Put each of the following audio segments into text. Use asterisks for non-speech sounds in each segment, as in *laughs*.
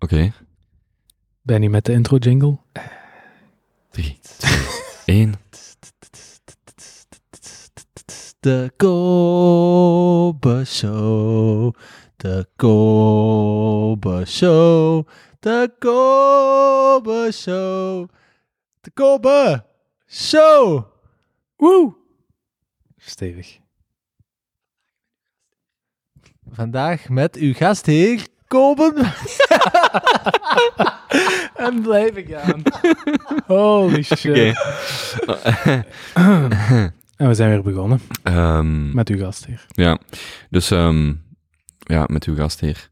Oké. Ben je met de intro jingle? 3, 2, 1. De Kobe Show. De Kobe Show. De Kobe Show. De Kobe Show. Woe! Stevig. Vandaag met uw gastheer Koben. *laughs* *laughs* En blijf ik aan. Holy shit. Oké. *clears throat* En we zijn weer begonnen Ehm, met uw gastheer. ja, dus ehm, ja, met uw gastheer.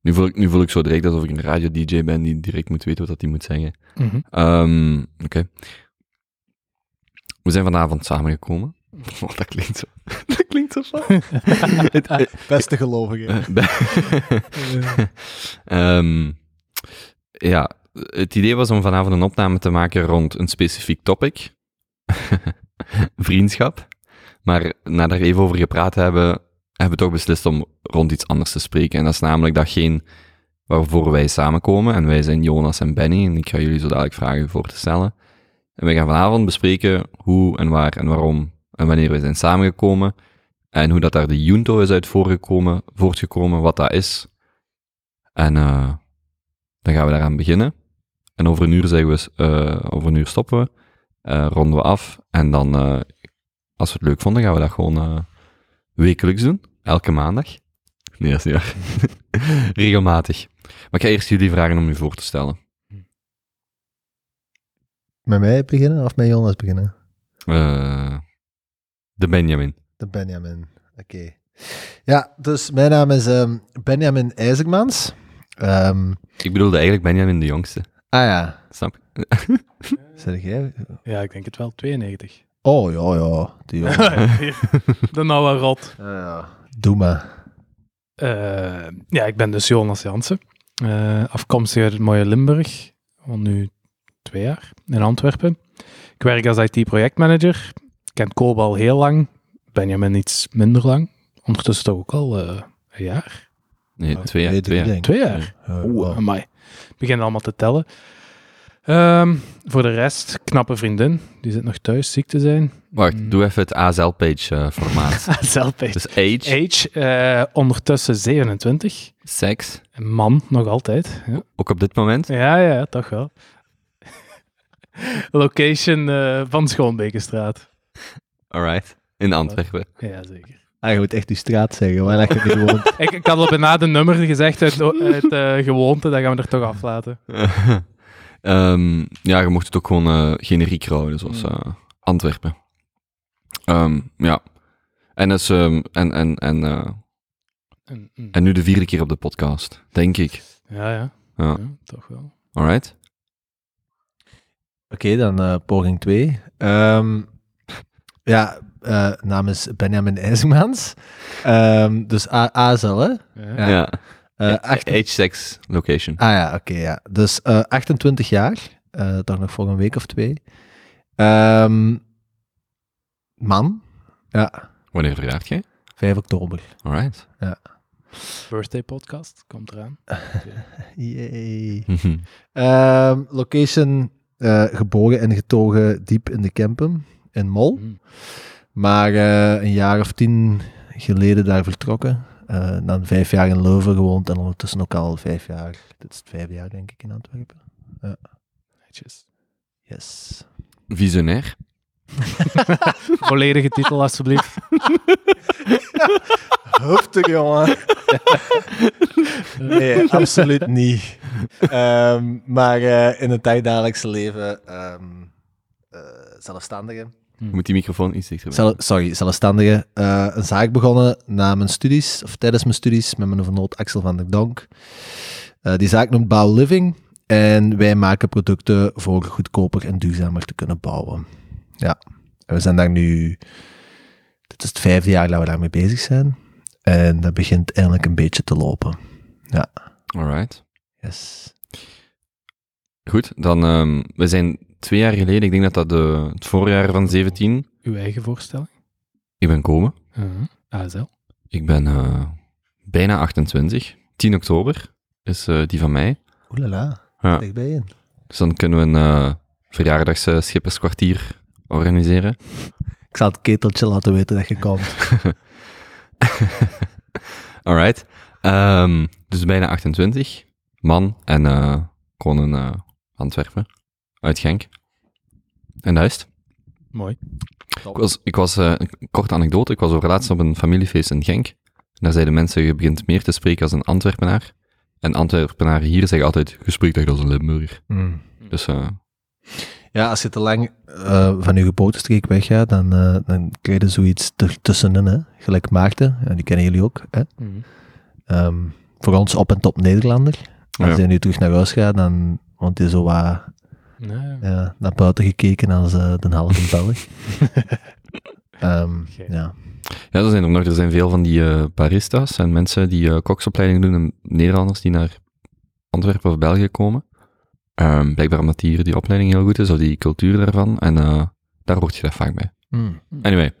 Nu voel, ik, nu voel ik zo direct alsof ik een radio-dj ben die direct moet weten wat hij moet zeggen. Mhm. Ehm, Oké. We zijn vanavond samengekomen. *laughs* Oh, dat klinkt zo. *laughs* dat klinkt zo het- Beste gelovige. eh, Ehm, ja, het idee was om vanavond een opname te maken rond een specifiek topic. *laughs* Vriendschap. Maar na daar even over gepraat hebben, hebben we toch beslist om rond iets anders te spreken. En dat is namelijk datgene waarvoor wij samenkomen. En wij zijn Jonas en Benny. En ik ga jullie zo dadelijk vragen voor te stellen. En wij gaan vanavond bespreken hoe en waar en waarom en wanneer wij zijn samengekomen. En hoe dat daar de Junto is uit voorgekomen, voortgekomen, wat dat is. En eh, dan gaan we daaraan beginnen. En over een uur zeggen we, eh, over een uur stoppen we, eh, ronden we af. En dan, eh, als we het leuk vonden, gaan we dat gewoon wekelijks doen. Elke maandag. Nee, dat is niet waar. *laughs* Regelmatig. Maar ik ga eerst jullie vragen om u voor te stellen. Met mij beginnen of met Jonas beginnen? De Benjamin. De Benjamin. Oké. Ja, dus mijn naam is ehm, Benjamin IJzermans. Ehm, Ik bedoelde eigenlijk Benjamin de jongste. ah ja, Snap je? *laughs* zeg jij? Ja, ik denk het wel. 92. Oh ja, ja. Die *laughs* jongen. *laughs* De nauwe rot. Ja, ja. Doe maar. Eh, ja, ik ben dus Jonas Jansen. Eh, afkomstig uit het mooie Limburg. Woon nu twee jaar in Antwerpen. Ik werk als IT-projectmanager. Ik ken Kobe al heel lang. Benjamin iets minder lang. Ondertussen toch ook al eh, een jaar. Nee, Oh, twee jaar. Twee jaar. denk. Twee jaar. Ja, Oeh, wow. amai. Ik begin allemaal te tellen. Ehm, voor de rest, knappe vriendin. Die zit nog thuis ziek te zijn. Wacht, Mm. doe even het ASL-page-formaat. *laughs* Zelfpage. dus age, Age, eh, ondertussen 27. seks, man, nog altijd. Ja, ook op dit moment. ja, ja toch wel. *laughs* Location eh, van Schoonbekenstraat. Alright. In Antwerpen. Ja, zeker. Ah, je moet echt die straat zeggen, waar dat je nu woont. *laughs* Ik, ik had al bijna de nummer gezegd uit, uit eh, gewoonte, dat gaan we er toch aflaten. *laughs* Ehm, ja, je mocht het ook gewoon eh, generiek houden, zoals Mm. eh, Antwerpen. Ehm, ja. En, dus, ehm, en, en, en, eh, En, mm, en nu de vierde keer op de podcast, denk ik. ja, ja, Ja. ja, toch wel. Alright. Oké, dan poging 2. ja, eh naam is Benjamin IJzermans. Ehm, dus A- ASL, hè? Ja. Ja. Ja. Eh, Age, location. Ah ja, oké, ja. Dus eh 28 jaar, eh toch nog voor een week of twee. Ehm, man, ja, Wanneer verjaart jij? 5 oktober. Alright. Birthday podcast, komt eraan. *laughs* Yay. Ehm, location, eh, geboren en getogen diep in de Kempen, in Mol. Mm. Maar eh, een jaar of tien geleden daar vertrokken. Eh, dan vijf jaar in Leuven gewoond en ondertussen ook al vijf jaar. Dit is het vijfde jaar, denk ik, in Antwerpen. Netjes. Yes. Visionair. *laughs* Volledige titel, alstublieft. Heftig, *laughs* jongen. *laughs* nee, absoluut niet. Ehm, maar eh, in het dagdagelijkse leven ehm eh, zelfstandige. Je moet die microfoon iets dichterbij. Zel- sorry, zelfstandige. eh, een zaak begonnen na mijn studies, of tijdens mijn studies, met mijn vernoot Axel van der Donk. Eh, die zaak noemt Bouw Living. En wij maken producten voor goedkoper en duurzamer te kunnen bouwen. Ja, en we zijn daar nu... Dit is het vijfde jaar dat we daarmee bezig zijn. En dat begint eindelijk een beetje te lopen. Alright. Yes. Goed, dan, ehm, we zijn twee jaar geleden, ik denk dat dat de, het voorjaar van 17, Uw eigen voorstelling. ik ben komen. Uh ASL. Ik ben eh, bijna 28. 10 oktober is eh, die van mij. Oelala, Ja. dichtbij in. Dus dan kunnen we een uh, verjaardagschipperskwartier organiseren. Ik zal het keteltje laten weten dat je komt. *laughs* Alright. Um, dus bijna 28. Man en uh, gewoon een uh, Antwerpen. Uit Genk. En dat is het. Mooi. Ik was, ik was uh, een korte anekdote. Ik was overlaatst op een familiefeest in Genk. Daar zeiden mensen, je begint meer te spreken als een Antwerpenaar. En Antwerpenaren hier zeggen altijd, je spreekt echt als een Limburger. Mm. Dus... Uh, ja, als je te lang uh, van je geboortestreek weggaat, dan, uh, dan krijg je zoiets ertussenin, hè. Gelijk Maarten, ja, die kennen jullie ook. Hè? Mm. Um, voor ons op en top Nederlander. Als Ja. hij nu terug naar huis gaat, dan want hij zo wat Nee. ja, naar buiten gekeken als uh, de halve Belg. um, Oké. ja. Ja, er zijn er nog. Er zijn veel van die eh, baristas en mensen die uh, koksopleiding doen en Nederlanders die naar Antwerpen of België komen. Ehm, blijkbaar omdat die hier die opleiding heel goed is, of die cultuur daarvan. En uh, daar word je daar vaak bij. Mm. Anyway,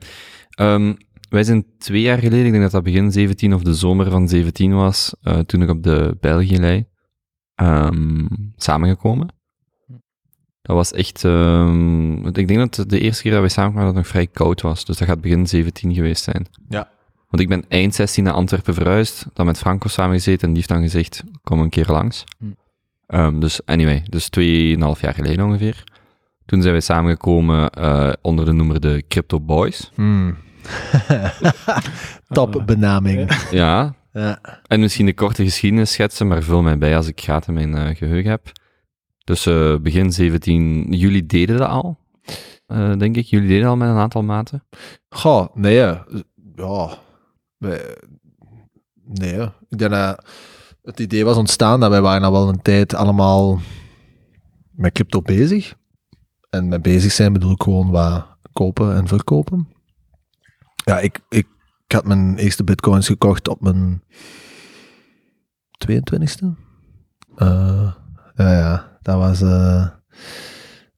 ehm, wij zijn twee jaar geleden, ik denk dat dat begin 17 of de zomer van 17 was, uh, toen ik op de België-lei, um, samengekomen. Dat was echt, um, ik denk dat de eerste keer dat wij samenkwamen dat het nog vrij koud was. Dus dat gaat begin 17 geweest zijn. Ja. Want ik ben eind 16 naar Antwerpen verhuisd, dan met Franco samengezeten en die heeft dan gezegd, kom een keer langs. Hm. Um, dus anyway, dus 2,5 jaar geleden ongeveer. Toen zijn wij samengekomen uh, onder de noemer de Crypto Boys. Mm. *laughs* *laughs* Top benaming. Ja. ja. En misschien de korte geschiedenis schetsen, maar vul mij bij als ik gaat in mijn uh, geheugen heb. Dus uh, begin 17, jullie deden dat al, uh, denk ik. Jullie deden al met een aantal maten. Goh, nee, ja. Nee, ik denk dat het idee was ontstaan dat wij waren al wel een tijd allemaal met crypto bezig. En met bezig zijn bedoel ik gewoon wat kopen en verkopen. Ja, ik, ik, ik had mijn eerste bitcoins gekocht op mijn 22e. Uh, ja, ja, dat was uh,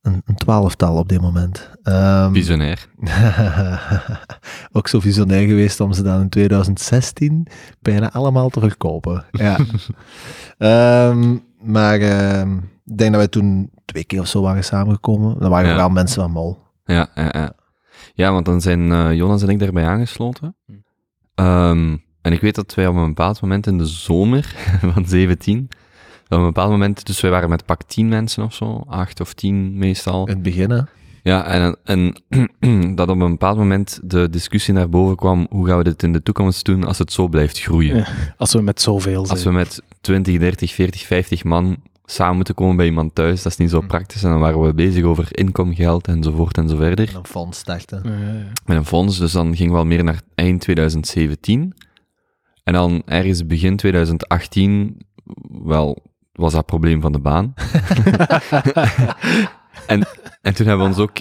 een, een twaalftal op dit moment. Um, visionair. *laughs* ook zo visionair geweest om ze dan in 2016 bijna allemaal te verkopen. Ja. um, *laughs* maar um, ik denk dat wij toen twee keer of zo waren samengekomen. Dan waren Ja. er wel mensen van Mol. Ja, ja, ja. ja want dan zijn uh, Jonas en ik daarbij aangesloten. Hm. Um, en ik weet dat wij op een bepaald moment in de zomer *laughs* van 17, op een bepaald moment, dus wij waren met pak 10 mensen of zo, 8 of 10 meestal. In het begin, hè? Ja, en, en *clears throat* dat op een bepaald moment de discussie naar boven kwam, hoe gaan we dit in de toekomst doen als het zo blijft groeien? Ja, als we met zoveel zijn. Als we met 20, 30, 40, 50 man samen moeten komen bij iemand thuis, dat is niet zo Hm. praktisch. En dan waren we bezig over inkomgeld enzovoort en zo verder. En een fonds starten. Ja, ja, ja. Met een fonds, dus dan ging wel meer naar eind 2017. En dan ergens begin 2018, wel, was dat probleem van de baan. *laughs* en, en toen hebben we ons ook...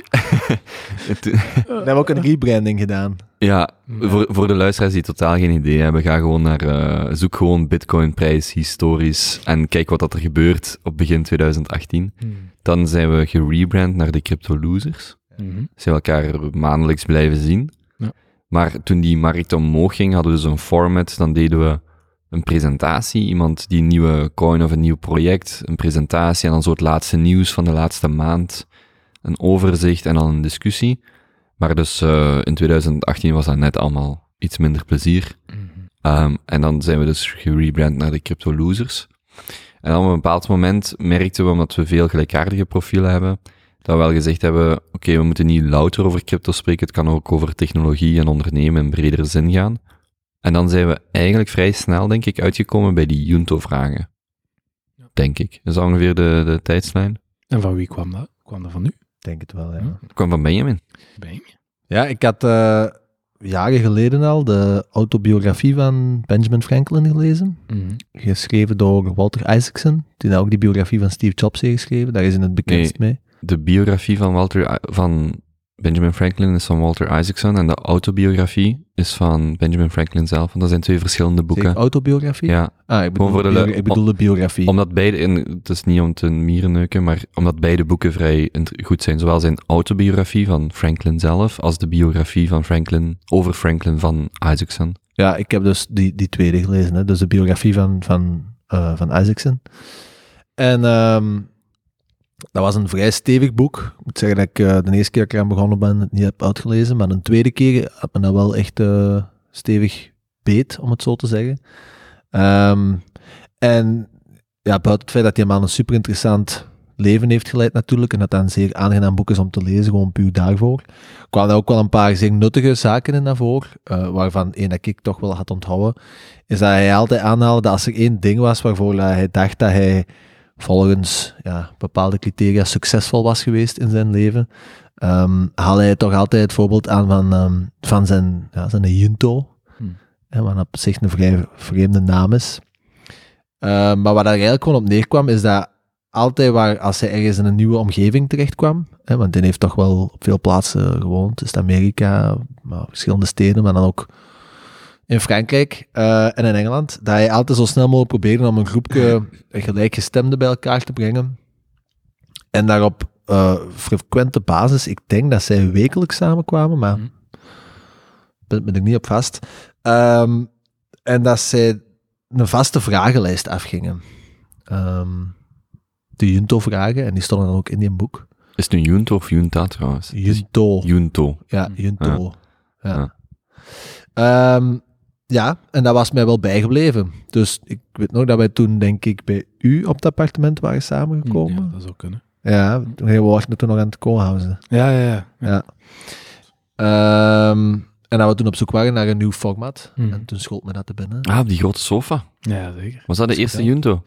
*laughs* toen, We hebben ook een rebranding gedaan. ja, voor, voor de luisteraars die totaal geen idee hebben, ga gewoon naar, eh, zoek gewoon bitcoinprijs historisch en kijk wat dat er gebeurt op begin 2018. Hm. Dan zijn we gerebrand naar de Crypto Losers. Mhm. Zijn we elkaar maandelijks blijven zien. Ja. Maar toen die markt omhoog ging, hadden we dus een format. Dan deden we een presentatie. Iemand die een nieuwe coin of een nieuw project, een presentatie en dan zo het laatste nieuws van de laatste maand. Een overzicht en dan een discussie. Maar dus uh, in 2018 was dat net allemaal iets minder plezier. Mhm. Um, en dan zijn we dus gerebrand naar de Crypto Losers. En dan op een bepaald moment merkten we, omdat we veel gelijkaardige profielen hebben, dat we wel gezegd hebben, oké, okay, we moeten niet louter over crypto spreken, het kan ook over technologie en ondernemen in bredere zin gaan. En dan zijn we eigenlijk vrij snel, denk ik, uitgekomen bij die Junto-vragen. Ja. Denk ik. Dat is ongeveer de, de tijdslijn. En van wie kwam dat? Kwam dat van u? Ik denk het wel, ja. Hm? Het kwam van Benjamin. Ben je? Ja, ik had uh, jaren geleden al de autobiografie van Benjamin Franklin gelezen. Mhm. Geschreven door Walter Isaacson, die nou ook die biografie van Steve Jobs heeft geschreven. Daar is in het bekendst mee. De biografie van, Walter, van Benjamin Franklin is van Walter Isaacson en de autobiografie is van Benjamin Franklin zelf. Want dat zijn twee verschillende boeken. Zeg, autobiografie? Ja, Ah, ik bedoel, voor de, ik bedoel de biografie. omdat beide, en het is niet om te mierenneuken, maar omdat beide boeken vrij goed zijn. Zowel zijn autobiografie van Franklin zelf, als de biografie van Franklin, over Franklin van Isaacson. Ja, ik heb dus die, die tweede gelezen, hè, dus de biografie van, van, uh, van Isaacson. En ehm, dat was een vrij stevig boek. Ik moet zeggen dat ik eh, de eerste keer dat ik eraan begonnen ben het niet heb uitgelezen, maar een tweede keer had me dat wel echt eh, stevig beet, om het zo te zeggen. Ehm, en ja, buiten het feit dat die man een super interessant leven heeft geleid natuurlijk, en dat dat een zeer aangenaam boek is om te lezen, gewoon puur daarvoor, kwamen er ook wel een paar zeer nuttige zaken in naar voren, eh, waarvan één dat ik toch wel had onthouden, is dat hij altijd aanhaalde dat als er één ding was waarvoor hij dacht dat hij volgens ja, bepaalde criteria succesvol was geweest in zijn leven, um, haalde hij toch altijd het voorbeeld aan van, ehm, van zijn, ja, zijn Junto, Hmm. hè, wat op zich een vrij vreemde naam is. Ehm, maar wat er eigenlijk gewoon op neerkwam, is dat altijd waar, als hij ergens in een nieuwe omgeving terechtkwam, hè, want hij heeft toch wel op veel plaatsen gewoond, dus Amerika, maar verschillende steden, maar dan ook in Frankrijk eh, en in Engeland, dat hij altijd zo snel mogelijk probeerde om een groepje *clears throat* gelijkgestemden bij elkaar te brengen. En daarop eh, frequente basis, ik denk dat zij wekelijks samenkwamen, maar Mhm. ben, ben ik niet op vast. Ehm, en dat zij een vaste vragenlijst afgingen. Ehm, de Junto-vragen, en die stonden dan ook in die boek. Is het nu Junto of Junta trouwens? Junto. Junto. Ja, Hm. Junto. Ja. Ja. Ehm, ja, en dat was mij wel bijgebleven. Dus ik weet nog dat wij toen, denk ik, bij u op het appartement waren Ja, samengekomen. dat zou kunnen. Ja, we waren toen nog aan het koolhausen. Ja, ja, ja. Ja. Ehm, en dat we toen op zoek waren naar een nieuw format. Mhm. En toen schoot me dat te binnen. Ah, op die grote sofa. Ja, zeker. Was dat de eerste? Junto?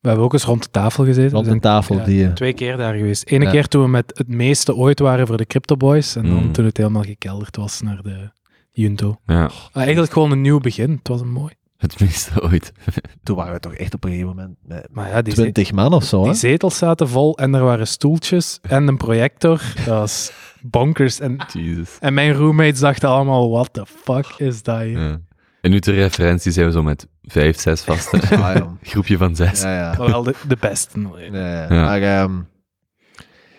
We hebben ook eens rond de tafel gezeten. Rond de tafel, ja, die... eh, twee keer daar geweest. Ene Ja. keer toen we met het meeste ooit waren voor de Crypto Boys. En dan Mm. toen het helemaal gekelderd was naar de Junto. Ja, Ah, eigenlijk gewoon een nieuw begin. Het was een mooi. het meeste ooit. *laughs* Toen waren we toch echt op een gegeven moment met Maar ja, die, ze- 20 man of zo, hè? die zetels zaten vol en er waren stoeltjes en een projector. Dat was bonkers. En, Jesus. en mijn roommates dachten allemaal, what the fuck is dat hier? Ja. En nu ter referentie zijn we zo met vijf, zes vaste. *laughs* Ah. *laughs* Groepje van zes. Ja, ja. Maar wel de, de beste. Ja. Maar ehm,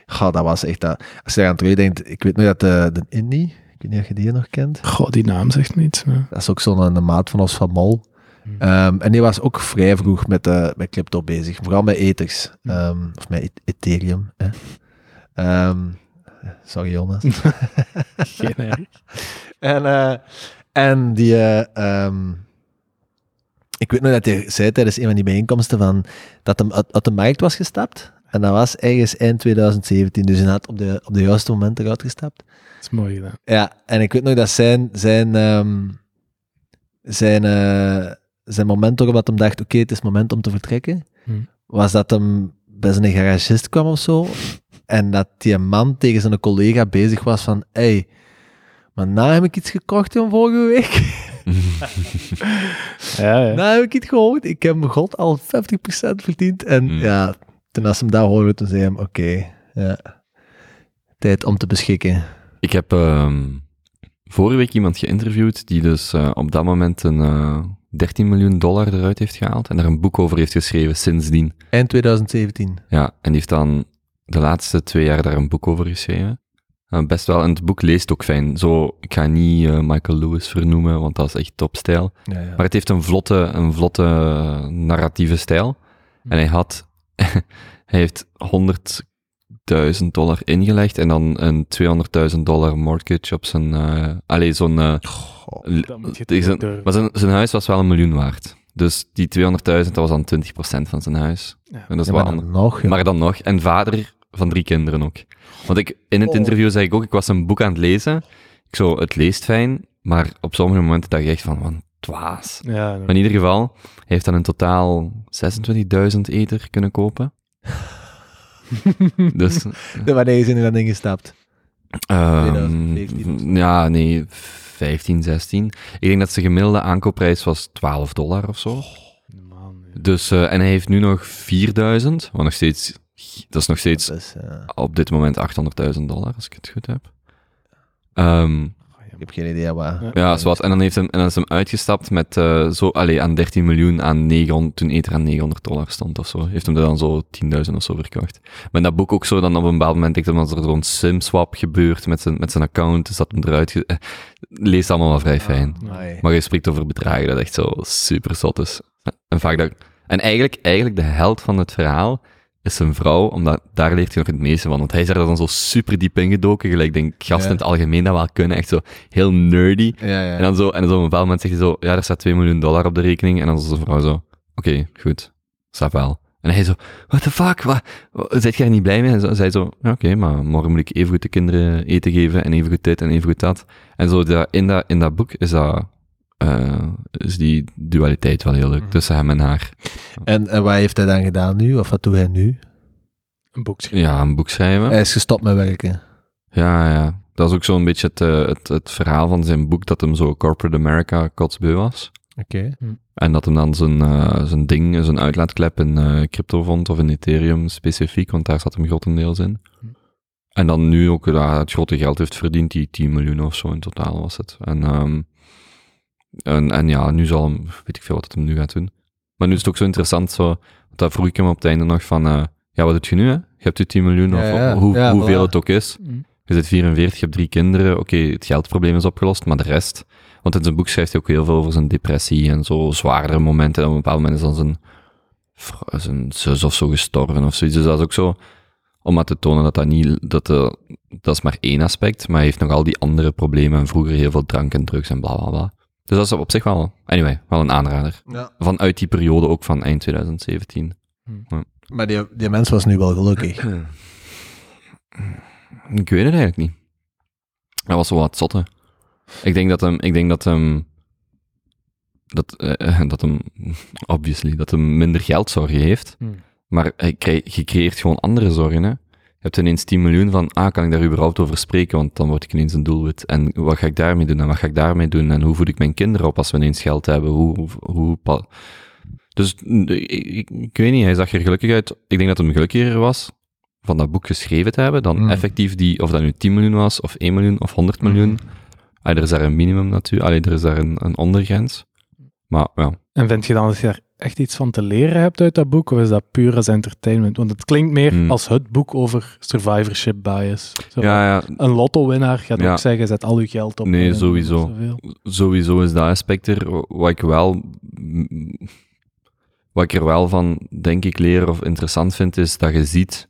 goh, dat was echt dat. Als je eraan terugdenkt, ik weet nog dat de, de Indie, ik weet niet of je die nog kent, Goh, die naam zegt me iets. Maar... dat is ook zo'n maat van ons van Mol. Hmm. Ehm, en die was ook vrij vroeg met, eh, met crypto bezig, vooral met ethers, ehm, of met E- Ethereum. Hè. Ehm, sorry Jonas. *laughs* Geen erg. En, eh, en die, eh, ik weet nog dat hij zei tijdens een van die bijeenkomsten van, dat hem uit, uit de markt was gestapt. En dat was ergens eind 2017, dus hij had op de, op de juiste moment eruit gestapt. Dat is mooi gedaan. Ja, en ik weet nog dat zijn, zijn, ehm, zijn, eh, zijn moment waarop dat hem dacht, oké, het is moment om te vertrekken, Hmm. was dat hem bij zijn garagist kwam of zo, en dat die man tegen zijn collega bezig was van, hey, maar na heb ik iets gekocht in vorige week. *laughs* Ja, ja. nou heb ik iets gehoord. Ik heb mijn god al 50% verdiend. En Hmm. ja, toen als hem dat hoorde, toen zei hij hem, oké, ja, tijd om te beschikken. Ik heb ehm, vorige week iemand geïnterviewd die dus eh, op dat moment een eh, 13 miljoen dollar eruit heeft gehaald en daar een boek over heeft geschreven sindsdien. Eind 2017. Ja, en die heeft dan de laatste twee jaar daar een boek over geschreven. Eh, best wel, en het boek leest ook fijn. Zo, ik ga niet Michael Lewis vernoemen, want dat is echt topstijl. Ja, ja. Maar het heeft een vlotte, een vlotte narratieve stijl. En hij had, *laughs* hij heeft 100.000 dollar ingelegd en dan een 200.000 dollar mortgage op zijn, eh allee, zo'n, eh, maar zijn, zijn huis was wel een miljoen waard. Dus die 200.000, dat was dan 20% van zijn huis. Ja. En dat is Ja, maar dan nog, ja. maar dan nog, en vader van drie kinderen ook. Want ik, in het Oh. interview zei ik ook, ik was een boek aan het lezen. Ik zo, het leest fijn, maar op sommige momenten dacht ik echt van, wat dwaas. Ja, Maar in ieder geval, hij heeft dan in totaal 26.000 ether kunnen kopen. *laughs* dus, *laughs* Ja, Wanneer is in dat ding gestapt? ehm, 2015. ja, nee, 15, 16. Ik denk dat zijn gemiddelde aankoopprijs was 12 dollar of zo. Man, ja. Dus, eh, en hij heeft nu nog 4000, wat nog steeds, dat is nog steeds eh, op dit moment 800.000 dollar, als ik het goed heb. Ehm, ik heb geen idee wat. Ja. ja, zoals, en dan, heeft hem, en dan is hem uitgestapt met eh, zo, allee, aan 13 miljoen aan 900, toen Ether aan 900 dollar stond of zo. Heeft hem er dan zo 10.000 of zo verkocht. Maar dat boek ook zo, dan op een bepaald moment denk ik dat er zo'n SIM-swap gebeurt met zijn, met zijn account, dus dat hem eruit, ge- eh, leest allemaal wel vrij fijn. Maar je spreekt over bedragen dat echt zo super zot is. En vaak dat, En eigenlijk, eigenlijk de held van het verhaal is zijn vrouw, omdat daar leert hij nog het meeste van. Want hij is er dan zo super diep ingedoken, gelijk denk gasten Ja. in het algemeen dat wel kunnen, echt zo heel nerdy. Ja, ja. En dan zo, en dan zo op een bepaald moment zegt hij zo, ja, er staat 2 miljoen dollar op de rekening. En dan is zijn vrouw zo, oké, goed, snap wel. En hij zo, what the fuck, wat, zit je er niet blij mee? En zo, zij zo, ja, oké, maar morgen moet ik evengoed de kinderen eten geven, en evengoed dit, en evengoed dat. En zo, dat, in, dat, in dat boek is dat, eh, is die dualiteit wel heel leuk, Mhm. tussen hem en haar. En, en wat heeft hij dan gedaan nu? Of wat doet hij nu? Een boek schrijven. Ja, een boek schrijven. Hij is gestopt met werken. Ja, ja. Dat is ook zo'n beetje het, eh, het, het verhaal van zijn boek, dat hem zo Corporate America kotsbeu was. Oké. En dat hem dan zijn, eh, zijn ding, zijn uitlaatklep in eh, crypto vond, of in Ethereum specifiek, want daar zat hem grotendeels in. Hm. En dan nu ook ja, het grote geld heeft verdiend, die 10 miljoen of zo in totaal was het. En, ehm, en, en ja, nu zal hem, weet ik veel wat het hem nu gaat doen. Maar nu is het ook zo interessant, zo, want dat vroeg ik hem op het einde nog van, eh, ja, wat doe je nu, hè? Je hebt je 10 miljoen, Ja, of ja. hoe, Ja, hoeveel voilà. het ook is. Mm. Je zit 44, je hebt drie kinderen. Oké, het geldprobleem is opgelost, maar de rest. Want in zijn boek schrijft hij ook heel veel over zijn depressie en zo zwaardere momenten. En op een bepaald moment is dan zijn, zus of zo gestorven of zoiets. Dus dat is ook zo, om maar te tonen dat dat niet, dat, de, dat is maar één aspect, maar hij heeft nog al die andere problemen. En vroeger heel veel drank en drugs en bla bla bla. Dus dat is op zich wel, anyway, wel een aanrader. Ja. Vanuit die periode ook van eind 2017. Maar die, die mens was nu wel gelukkig. Ik weet het eigenlijk niet. Dat was wel wat zotte. Ik denk dat hem, ik denk dat hem, dat, eh, *laughs* dat hem, obviously, dat hem minder geldzorgen heeft. Hmm. Maar hij je creëert gewoon andere zorgen, hè. Je hebt ineens 10 miljoen van, ah, kan ik daar überhaupt over spreken? Want dan word ik ineens een doelwit. En wat ga ik daarmee doen? En wat ga ik daarmee doen? En hoe voed ik mijn kinderen op als we ineens geld hebben? Hoe, hoe, dus, ik, ik, weet niet, hij zag er gelukkig uit. Ik denk dat hem gelukkiger was van dat boek geschreven te hebben, dan Hmm. effectief die, of dat nu 10 miljoen was, of 1 miljoen, of 100 miljoen. Ah, er is daar een minimum natuurlijk, Allee, er is daar een, een ondergrens. Maar ja, En vind je dan dat je daar echt iets van te leren hebt uit dat boek, of is dat puur als entertainment? Want het klinkt meer Hmm. als het boek over survivorship bias. Zo, ja, ja Een lotto-winnaar gaat Ja. ook zeggen, zet al je geld op. Nee, sowieso. sowieso is dat aspect er. Wat ik wel, wat ik er wel van, denk ik, leer of interessant vind, is dat je ziet,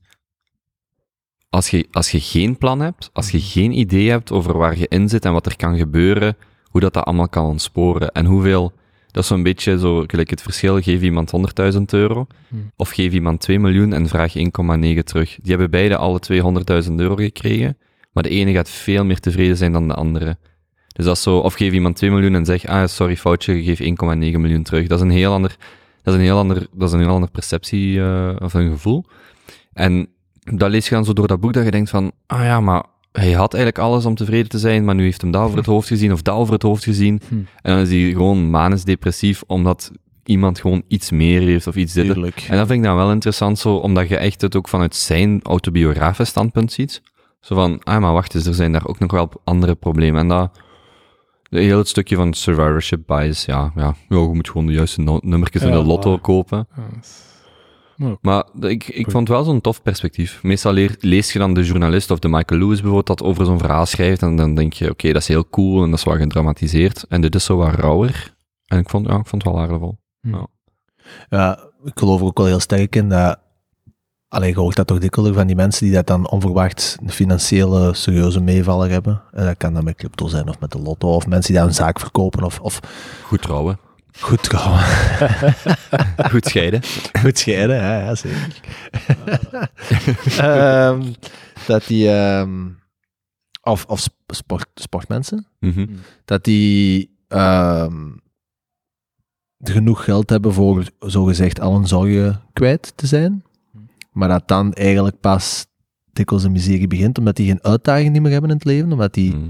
als je, als je geen plan hebt, als je geen idee hebt over waar je in zit en wat er kan gebeuren, hoe dat, dat allemaal kan ontsporen en hoeveel, dat is zo'n beetje zo, gelijk het verschil, geef iemand 100.000 euro, Hmm. of geef iemand 2 miljoen en vraag 1,9 terug. Die hebben beide alle 200.000 euro gekregen, maar de ene gaat veel meer tevreden zijn dan de andere. Dus dat is zo, of geef iemand 2 miljoen en zeg, ah, sorry, foutje, je geeft 1,9 miljoen terug. Dat is een heel ander, dat is een heel ander, dat is een heel andere perceptie, eh, of een gevoel. En dat lees je dan zo door dat boek, dat je denkt van, ah ja, maar hij had eigenlijk alles om tevreden te zijn, maar nu heeft hem dat over het hoofd gezien, of dat over het hoofd gezien. Hm. En dan is hij gewoon manisch depressief, omdat iemand gewoon iets meer heeft, of iets dit. En dat vind ik dan wel interessant, zo, omdat je echt het ook vanuit zijn autobiografisch standpunt ziet. Zo van, ah, maar wacht eens, er zijn daar ook nog wel andere problemen. En dat, de heel het stukje van survivorship bias, ja, ja, ja je moet gewoon de juiste no- nummertjes in Ja, de lotto waar. kopen. Ja, is- Maar ik, ik vond het wel zo'n tof perspectief. Meestal leer- lees je dan de journalist of de Michael Lewis bijvoorbeeld dat over zo'n verhaal schrijft en dan denk je, oké, dat is heel cool en dat is wel gedramatiseerd. En dit is zo wat rauwer. En ik vond, ja, ik vond het wel waardevol. Ja, ik geloof er ook wel heel sterk in dat. Alleen je hoort dat toch dikwijls van die mensen die dat dan onverwacht een financiële serieuze meevaller hebben. En dat kan dan met crypto zijn of met de lotto of mensen die daar een zaak verkopen of, of Goed trouwen. Goed trouwen. *laughs* Goed scheiden. Goed scheiden, ja, ja zeker. *laughs* Ehm, dat die, ehm, of, of sp- sport, sportmensen, Mhm. dat die ehm, genoeg geld hebben voor zogezegd al hun zorgen kwijt te zijn, maar dat dan eigenlijk pas dikwijls de miserie begint, omdat die geen uitdaging niet meer hebben in het leven, omdat die Mhm.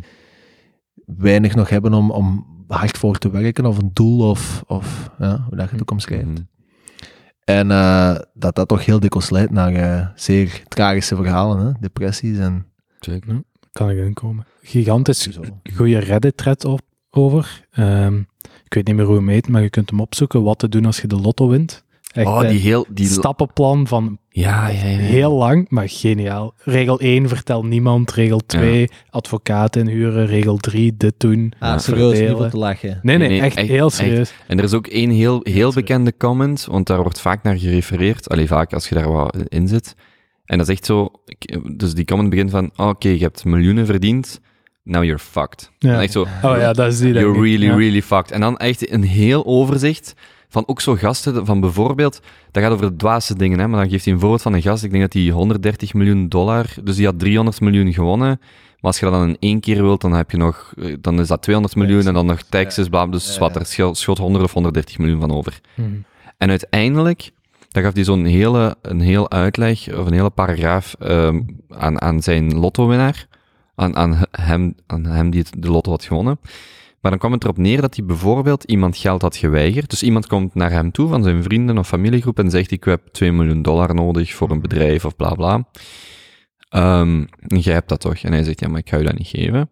weinig nog hebben om, om hard voor te werken, of een doel, of, of ja, hoe dat je het ook omschrijft. Mhm. En eh, dat dat toch heel dikwijls leidt naar eh, zeer tragische verhalen, hè? depressies en Zeker. kan ik inkomen. Gigantisch zo. goede Reddit-thread op, over. Ehm, ik weet niet meer hoe hem heet, maar je kunt hem opzoeken. Wat te doen als je de lotto wint. Echt, Oh, die heel... Die, stappenplan van ja, ja, ja. heel lang, maar geniaal. Regel 1, vertel niemand. Regel 2, advocaat inhuren. Regel 3, dit doen. Ah, serieus, niet voor te lachen. Nee, nee, Nee, echt, echt- heel echt. serieus. En er is ook één heel, heel bekende comment, want daar wordt vaak naar gerefereerd. Allee, vaak als je daar wat in zit. En dat is echt zo... Dus die comment begint van, oh, oké, je hebt miljoenen verdiend, now you're fucked. Ja. En echt zo, Oh ja, dat is die. you're really, Ja. really fucked. En dan echt een heel overzicht van ook zo gasten, van bijvoorbeeld, dat gaat over de dwaasste dingen, hè, maar dan geeft hij een voorbeeld van een gast, ik denk dat hij 130 miljoen dollar, dus die had 300 miljoen gewonnen, maar als je dat dan in één keer wilt, dan heb je nog, eh, dan is dat 200 miljoen en dan nog taxes, bla, dus Ja, wat, er schot 100 of 130 miljoen van over. Mhm. En uiteindelijk, dan gaf hij zo'n hele, een heel uitleg, of een hele paragraaf ehm, aan, aan zijn lotto-winnaar, aan, aan, hem, aan hem die het, de lotto had gewonnen. Maar dan kwam het erop neer dat hij bijvoorbeeld iemand geld had geweigerd. Dus iemand komt naar hem toe van zijn vrienden of familiegroep en zegt, ik heb 2 miljoen dollar nodig voor een bedrijf of bla bla. En jij hebt dat toch? En hij zegt, ja, maar ik ga je dat niet geven.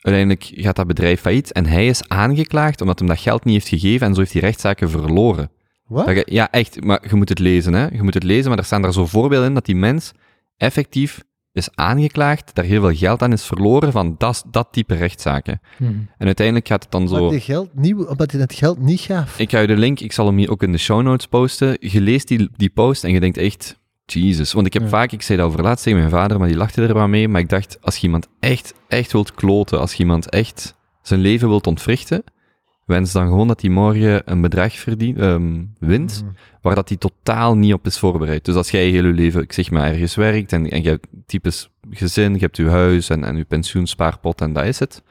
Uiteindelijk gaat dat bedrijf failliet en hij is aangeklaagd omdat hem dat geld niet heeft gegeven en zo heeft hij rechtszaken verloren. Wat? Ja, echt, maar je moet het lezen, hè. Je moet het lezen, maar er staan daar zo voorbeelden in dat die mens effectief is aangeklaagd, daar heel veel geld aan is verloren van dat, dat type rechtszaken. Mhm. En uiteindelijk gaat het dan zo... Omdat hij geld niet, omdat hij het geld niet gaf. Ik ga je de link, ik zal hem hier ook in de show notes posten. Je leest die, die post en je denkt echt, Jesus. Want ik heb Ja. vaak, ik zei dat over laatst tegen mijn vader, maar die lachte er wel mee. Maar ik dacht, als je iemand echt, echt wilt kloten, als je iemand echt zijn leven wilt ontwrichten, wens dan gewoon dat hij morgen een bedrag verdient, ehm, wint, Mhm. waar dat hij totaal niet op is voorbereid. Dus als jij heel je leven, ik zeg maar, ergens werkt en, en je hebt typisch gezin, je hebt je huis en, en je pensioenspaarpot en dat is het.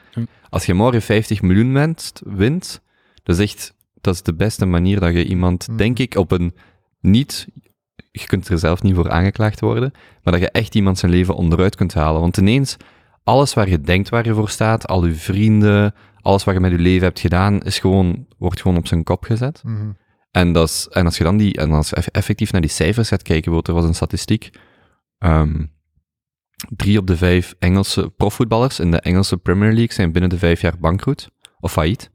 Als je morgen 50 miljoen wint, wint, dat is echt, dat is de beste manier dat je iemand, Hm. denk ik, op een niet, je kunt er zelf niet voor aangeklaagd worden, maar dat je echt iemand zijn leven onderuit kunt halen. Want ineens, alles waar je denkt waar je voor staat, al je vrienden, alles wat je met je leven hebt gedaan, is gewoon, wordt gewoon op zijn kop gezet. Mhm. En, dat is, en als je dan die, en als je eff- effectief naar die cijfers gaat kijken, er was een statistiek, ehm, drie op de vijf Engelse profvoetballers in de Engelse Premier League zijn binnen de vijf jaar bankroet, of failliet.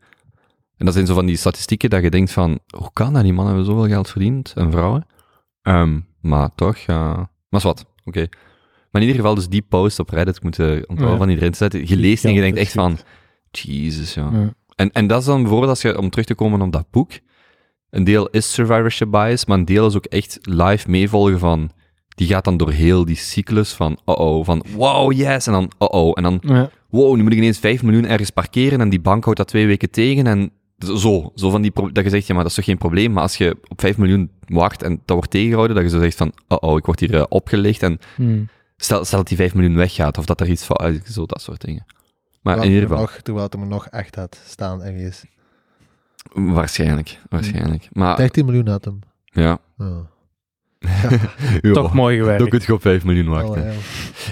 En dat zijn zo van die statistieken dat je denkt van, hoe kan dat? Die mannen hebben zoveel geld verdiend, en vrouwen. Ehm, maar toch, ja... Maar is wat, oké. Maar in ieder geval, dus die post op Reddit moeten onthouden Ja. van iedereen te zetten. Je leest en je denkt echt van, Jesus, ja. Ja. En, en dat is dan bijvoorbeeld, als je, om terug te komen op dat boek, een deel is survivorship bias, maar een deel is ook echt live meevolgen van, die gaat dan door heel die cyclus van, oh-oh, van wow, yes, en dan oh-oh, en dan, Ja. wow, nu moet ik ineens 5 miljoen ergens parkeren en die bank houdt dat twee weken tegen en zo, zo van die, dat je zegt, ja, maar dat is toch geen probleem, maar als je op 5 miljoen wacht en dat wordt tegengehouden, dat je zo zegt van, oh-oh, ik word hier eh, opgelicht en Mhm. stel, stel dat die 5 miljoen weggaat, of dat er iets van, zo, dat soort dingen. Maar in Terwijl ieder geval, Nog, terwijl het er nog echt had staan ergens. waarschijnlijk, waarschijnlijk. Maar, 13 miljoen had hem. ja. Oh. Ja. *laughs* Toch mooi Dan gewerkt. kun je op 5 miljoen wachten. Oh, ja.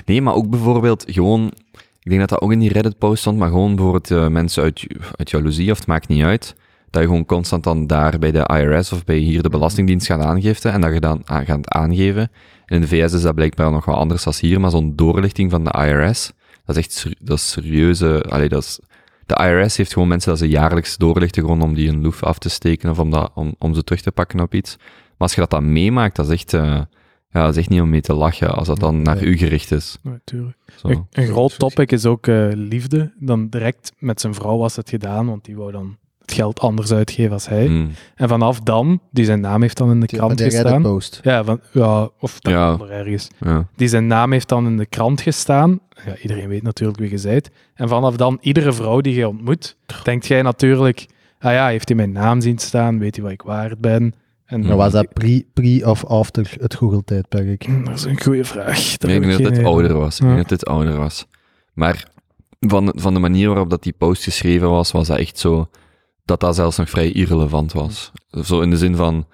Nee, maar ook bijvoorbeeld gewoon... Ik denk dat dat ook in die Reddit-post stond, maar gewoon bijvoorbeeld eh, mensen uit, uit jaloezie, of het maakt niet uit, dat je gewoon constant dan daar bij de IRS of bij hier de Belastingdienst gaat aangiften en dat je dan aan, gaat aangeven. En in de VS is dat blijkbaar nog wel anders dan hier, maar zo'n doorlichting van de IRS, dat is echt dat is serieuze... Allee, dat is, de IRS heeft gewoon mensen dat ze jaarlijks doorlichten, gewoon om die een loef af te steken of om, dat, om, om ze terug te pakken op iets. Maar als je dat dan meemaakt, dat is echt... eh, ja, dat is echt niet om mee te lachen als dat dan naar Nee. u gericht is. Natuurlijk. Zo. Een, een groot topic is ook eh, liefde. Dan direct met zijn vrouw was het gedaan, want die wou dan het geld anders uitgeven als hij. Mm. En vanaf dan, die zijn naam heeft dan in de Die- krant gestaan. post. Ja, van, ja, of Ja. ergens. Ja. Die zijn naam heeft dan in de krant gestaan. Ja, iedereen weet natuurlijk wie je bent. En vanaf dan, iedere vrouw die je ontmoet, denkt jij natuurlijk, ah ja, heeft hij mijn naam zien staan, weet hij wat ik waard ben? En Ja, Maar was dat pre, pre of after het Google-tijdperk? Hm, Dat is een goede vraag. Nee, ik denk dat het ouder was. Ik denk dat het ouder was. Maar van, van de manier waarop dat die post geschreven was, was dat echt zo, dat dat zelfs nog vrij irrelevant was. Zo in de zin van,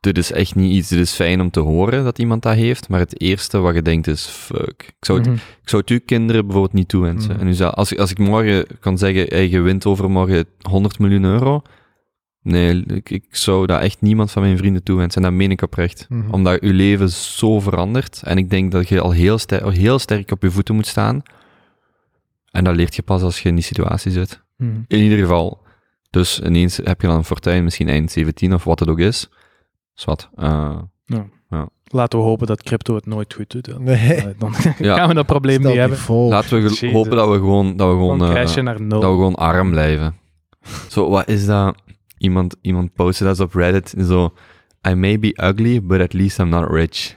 dit is echt niet iets, dit is fijn om te horen dat iemand dat heeft, maar het eerste wat je denkt is, fuck. Ik zou het, Mhm. ik zou het uw kinderen bijvoorbeeld niet toewensen. Mhm. En zou, als, als ik morgen kan zeggen, hey, je wint overmorgen 100 miljoen euro, nee, ik, ik zou dat echt niemand van mijn vrienden toewensen. En dat meen ik oprecht. Mhm. Omdat je leven zo verandert. En ik denk dat je al heel, ster heel sterk op je voeten moet staan. En dat leert je pas als je in die situatie zit. In ieder geval, Dus ineens heb je dan een fortuin, misschien eind 17 of wat het ook is. Zwat. eh Laten we hopen dat crypto het nooit goed doet. Dan, Nee. eh, dan *laughs* Ja. gaan we dat probleem Stel niet hebben. laten we Jezus. hopen dat we gewoon, dat we gewoon, eh, crashen naar nul. dat we gewoon arm blijven. Zo, wat is dat? Iemand, iemand postte dat op Reddit. Zo, I may be ugly, but at least I'm not rich. *laughs*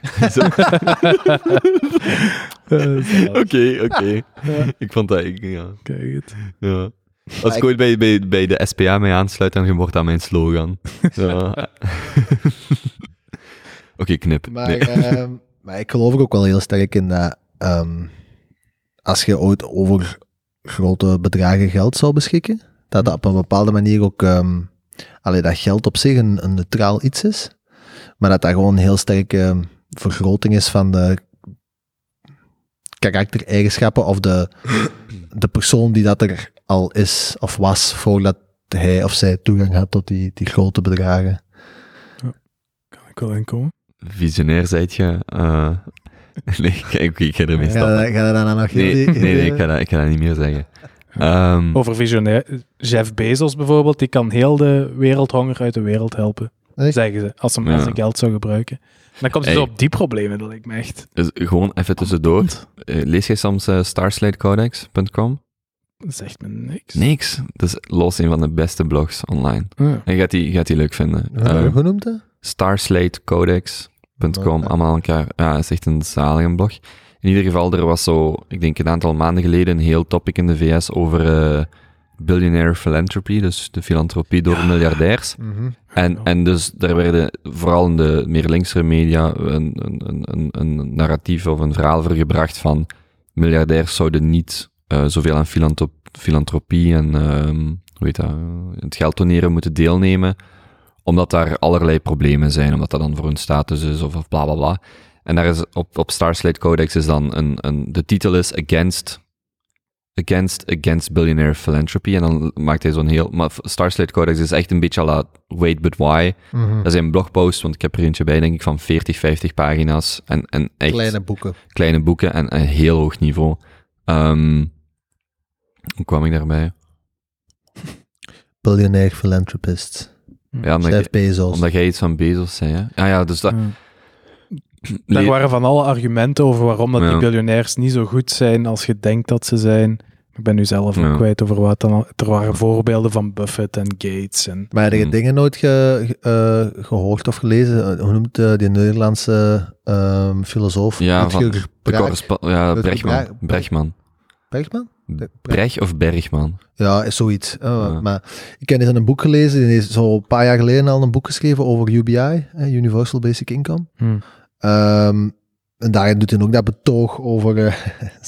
*laughs* Oké, oké. Ik vond dat, ik, ja. Kijk het. ja. Als ik ooit bij, bij, bij de SPA mee aansluit, dan wordt dat mijn slogan. *laughs* *laughs* Oké, knip. Maar, Nee. ehm, maar ik geloof er ook wel heel sterk in dat ehm, als je ooit over grote bedragen geld zou beschikken, dat dat op een bepaalde manier ook, allee, dat geld op zich een, een neutraal iets is, maar dat dat gewoon een heel sterke vergroting is van de karaktereigenschappen of de, de persoon die dat er al is of was voordat hij of zij toegang had tot die, die grote bedragen. Kan ik wel inkomen? Visionair zijt je. eh, *laughs* nee, kijk, ik ga ermee Ga stappen. ga je dan nog Nee, nee, nee, ik ga dat, ik ga dat niet meer zeggen. Ehm, Over visionair. Jeff Bezos bijvoorbeeld, die kan heel de wereldhonger uit de wereld helpen. Echt? Zeggen ze, als ze Ja. als ze geld zou gebruiken. En dan komt ze Hey. op die problemen, dat lijkt me echt... dus gewoon even tussendoor. Eh, lees jij soms eh, starslatecodex.com? Dat zegt me niks. Niks. Dat is los een van de beste blogs online. Ah. En je gaat die, je gaat die leuk vinden. Hoe- Eh, Hoe noemt dat? starslatecodex.com, Oké. allemaal aan elkaar. Ja, dat is echt een zalige blog. In ieder geval, er was zo, ik denk een aantal maanden geleden, een heel topic in de VS over eh billionaire philanthropy, dus de filantropie door miljardairs. En, Ja. en dus daar werden vooral in de meer linkse media een, een, een, een, een narratief of een verhaal voor gebracht van miljardairs zouden niet eh, zoveel aan filantrop, filantropie en ehm, hoe heet dat, eh, het geld doneren moeten deelnemen, omdat daar allerlei problemen zijn, omdat dat dan voor hun status is of, of bla bla bla. En daar is op, op Starslate Codex is dan een, een, de titel is Against Against, against Billionaire Philanthropy. En dan maakt hij zo'n heel... Maar Starslate Codex is echt een beetje à la Wait But Why. Mhm. Dat is een blogpost, want ik heb er eentje bij, denk ik, van 40, 50 pagina's. En, en echt Kleine boeken. kleine boeken en een heel hoog niveau. Ehm, hoe kwam ik daarbij? Billionaire philanthropist. Ja, omdat, Jeff Bezos. omdat jij iets van Bezos zei, hè? Ah ja, dus dat... *clears throat* Daar Le- waren van alle argumenten over waarom dat Ja. die biljonairs niet zo goed zijn als je denkt dat ze zijn. Ik ben nu zelf ook Ja. kwijt over wat dan al. Er waren voorbeelden van Buffett en Gates. En, Maar heb je Hmm. dingen nooit ge- ge- eh, gehoord of gelezen? Eh, Hoe noemt eh, die Nederlandse ehm, filosoof? Ja, Rutger van Braak- ja, Rutger Bregman. Bra- Breg of Bergman? Ja, is zoiets. Eh, Ja. Maar ik heb eens een boek gelezen, die heeft zo een paar jaar geleden al een boek geschreven over UBI, eh, Universal Basic Income. Hm. Ehm, en daarin doet hij ook dat betoog over. eh,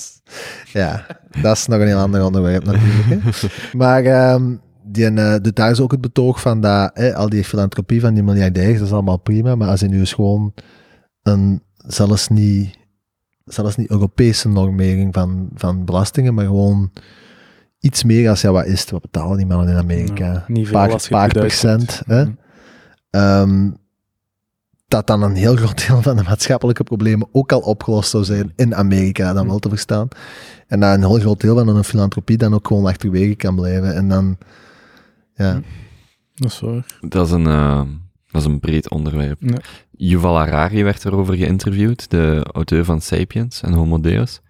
*laughs* ja, dat is nog een heel ander onderwerp natuurlijk. Hè. *laughs* Maar ehm, die eh, doet daar is ook het betoog van dat al die filantropie van die miljardairs, dat is allemaal prima. Maar als je nu eens gewoon een zelfs niet, zelfs niet Europese normering van, van belastingen, maar gewoon iets meer als ja, wat is het? Wat betalen die mannen in Amerika? Ja, niet veel paar, paar procent. Hè? Hm. Ehm, dat dan een heel groot deel van de maatschappelijke problemen ook al opgelost zou zijn in Amerika, dan wel te verstaan. En dat een heel groot deel van een filantropie dan ook gewoon achterwege kan blijven. En dan, ja. Dat is waar. Dat is een, eh, dat is een breed onderwerp. Yuval Harari werd erover geïnterviewd, de auteur van Sapiens en Homo Deus.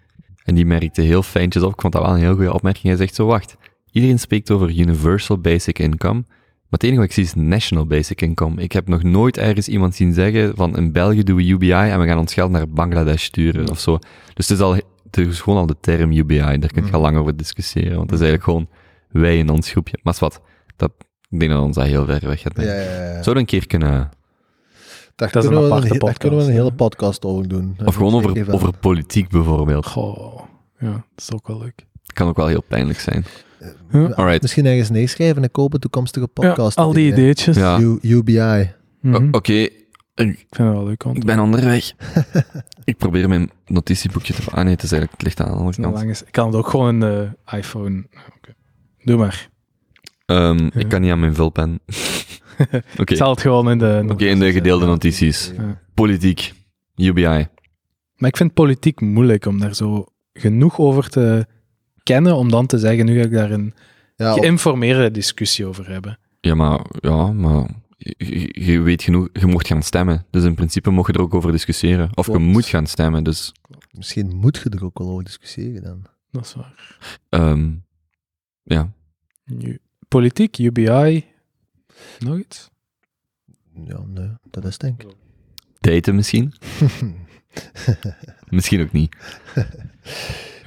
En die merkte heel fijntjes op, ik vond dat wel een heel goede opmerking. Hij zegt zo, wacht, iedereen spreekt over Universal Basic Income, maar het enige wat ik zie is National Basic Income. Ik heb nog nooit ergens iemand zien zeggen van in België doen we UBI en we gaan ons geld naar Bangladesh sturen of zo. Dus het is, al, het is gewoon al de term UBI, daar kun je Mhm. lang over discussiëren, want het is eigenlijk gewoon wij in ons groepje. Maar is wat, dat, ik denk dat ons dat heel ver weg gaat Ja, ja, we een keer kunnen, Daar, Dat is een kunnen we he- daar kunnen we een podcast, hele podcast over doen. of gewoon over, over politiek bijvoorbeeld. Goh, ja, dat is ook wel leuk. kan ook wel heel pijnlijk zijn. Ja. Alright. Misschien ergens neerschrijven en kopen toekomstige Ja, podcast. al die ideetjes. Ja. U- UBI. Mhm. Oké, ik, Ik vind het wel leuk. Ik ben onderweg. *laughs* ik probeer mijn notitieboekje te... Ah nee, het is eigenlijk het ligt aan de andere is een ik kan het ook gewoon in de iPhone. Doe maar. Ehm, Ja. Ik kan niet aan mijn vulpen. *laughs* Oké, Ik zal het gewoon in de... Oké, in de gedeelde notities. Ja. Politiek, UBI. Maar ik vind politiek moeilijk om daar zo genoeg over te kennen om dan te zeggen, nu ga ik daar een Ja, op- geïnformeerde discussie over hebben. Ja, maar, ja, maar je, weet genoeg, je mocht gaan stemmen. Dus in principe mocht je er ook over discussiëren. Of Klopt. je moet gaan stemmen, dus... misschien moet je er ook wel over discussiëren dan. Dat is waar. ehm, ja. Nu, politiek, UBI, nog iets? Ja, nee, dat is denk ik. Daten misschien? *laughs* Misschien ook niet.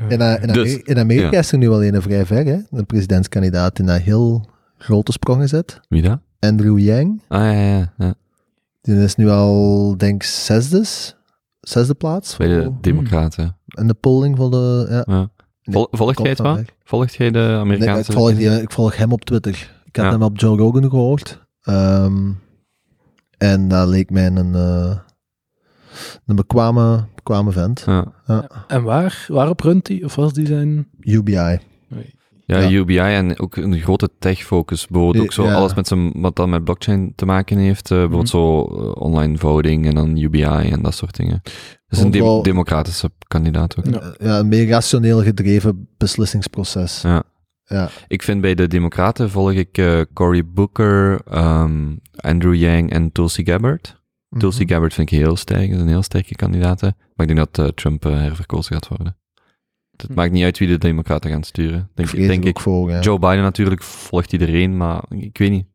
In, in, Dus, in Amerika ja. is er nu al een vrij ver, hè? Een presidentskandidaat die naar heel grote sprongen zet. Wie dat? Andrew Yang. Ah, ja, ja, ja. Die is nu al, denk ik, zesde, zesde plaats. Bij de democraten. in de polling voor de... Ja, Ja. Vol- volgt jij het wel? Volgt jij de Nee, Amerikaanse... ik, volg die, ik volg hem op Twitter. Ik had Ja. hem op Joe Rogan gehoord. Ehm, en dat leek mij een, eh, een bekwame, bekwame vent. Ja. Ja. En waar? Waarop runt hij? Of was die zijn... UBI. Ja, Ja. UBI en ook een grote tech-focus. Bijvoorbeeld ook zo Ja. alles met zijn, wat dan met blockchain te maken heeft. eh, bijvoorbeeld zo eh, online voting en dan UBI en dat soort dingen. Dus een democratische kandidaat ook. Ja. Ja, een meer rationeel gedreven beslissingsproces. Ja. Ja. Ik vind bij de democraten volg ik eh, Cory Booker, ehm, Andrew Yang en Tulsi Gabbard. Tulsi Mhm. Gabbard vind ik heel sterk, is een heel sterke kandidaat. Maar ik denk dat eh, Trump eh, herverkozen gaat worden. Het Hm. maakt niet uit wie de democraten gaan sturen. Denk, Vrees denk ik voor. Joe Biden natuurlijk volgt iedereen, maar ik weet niet.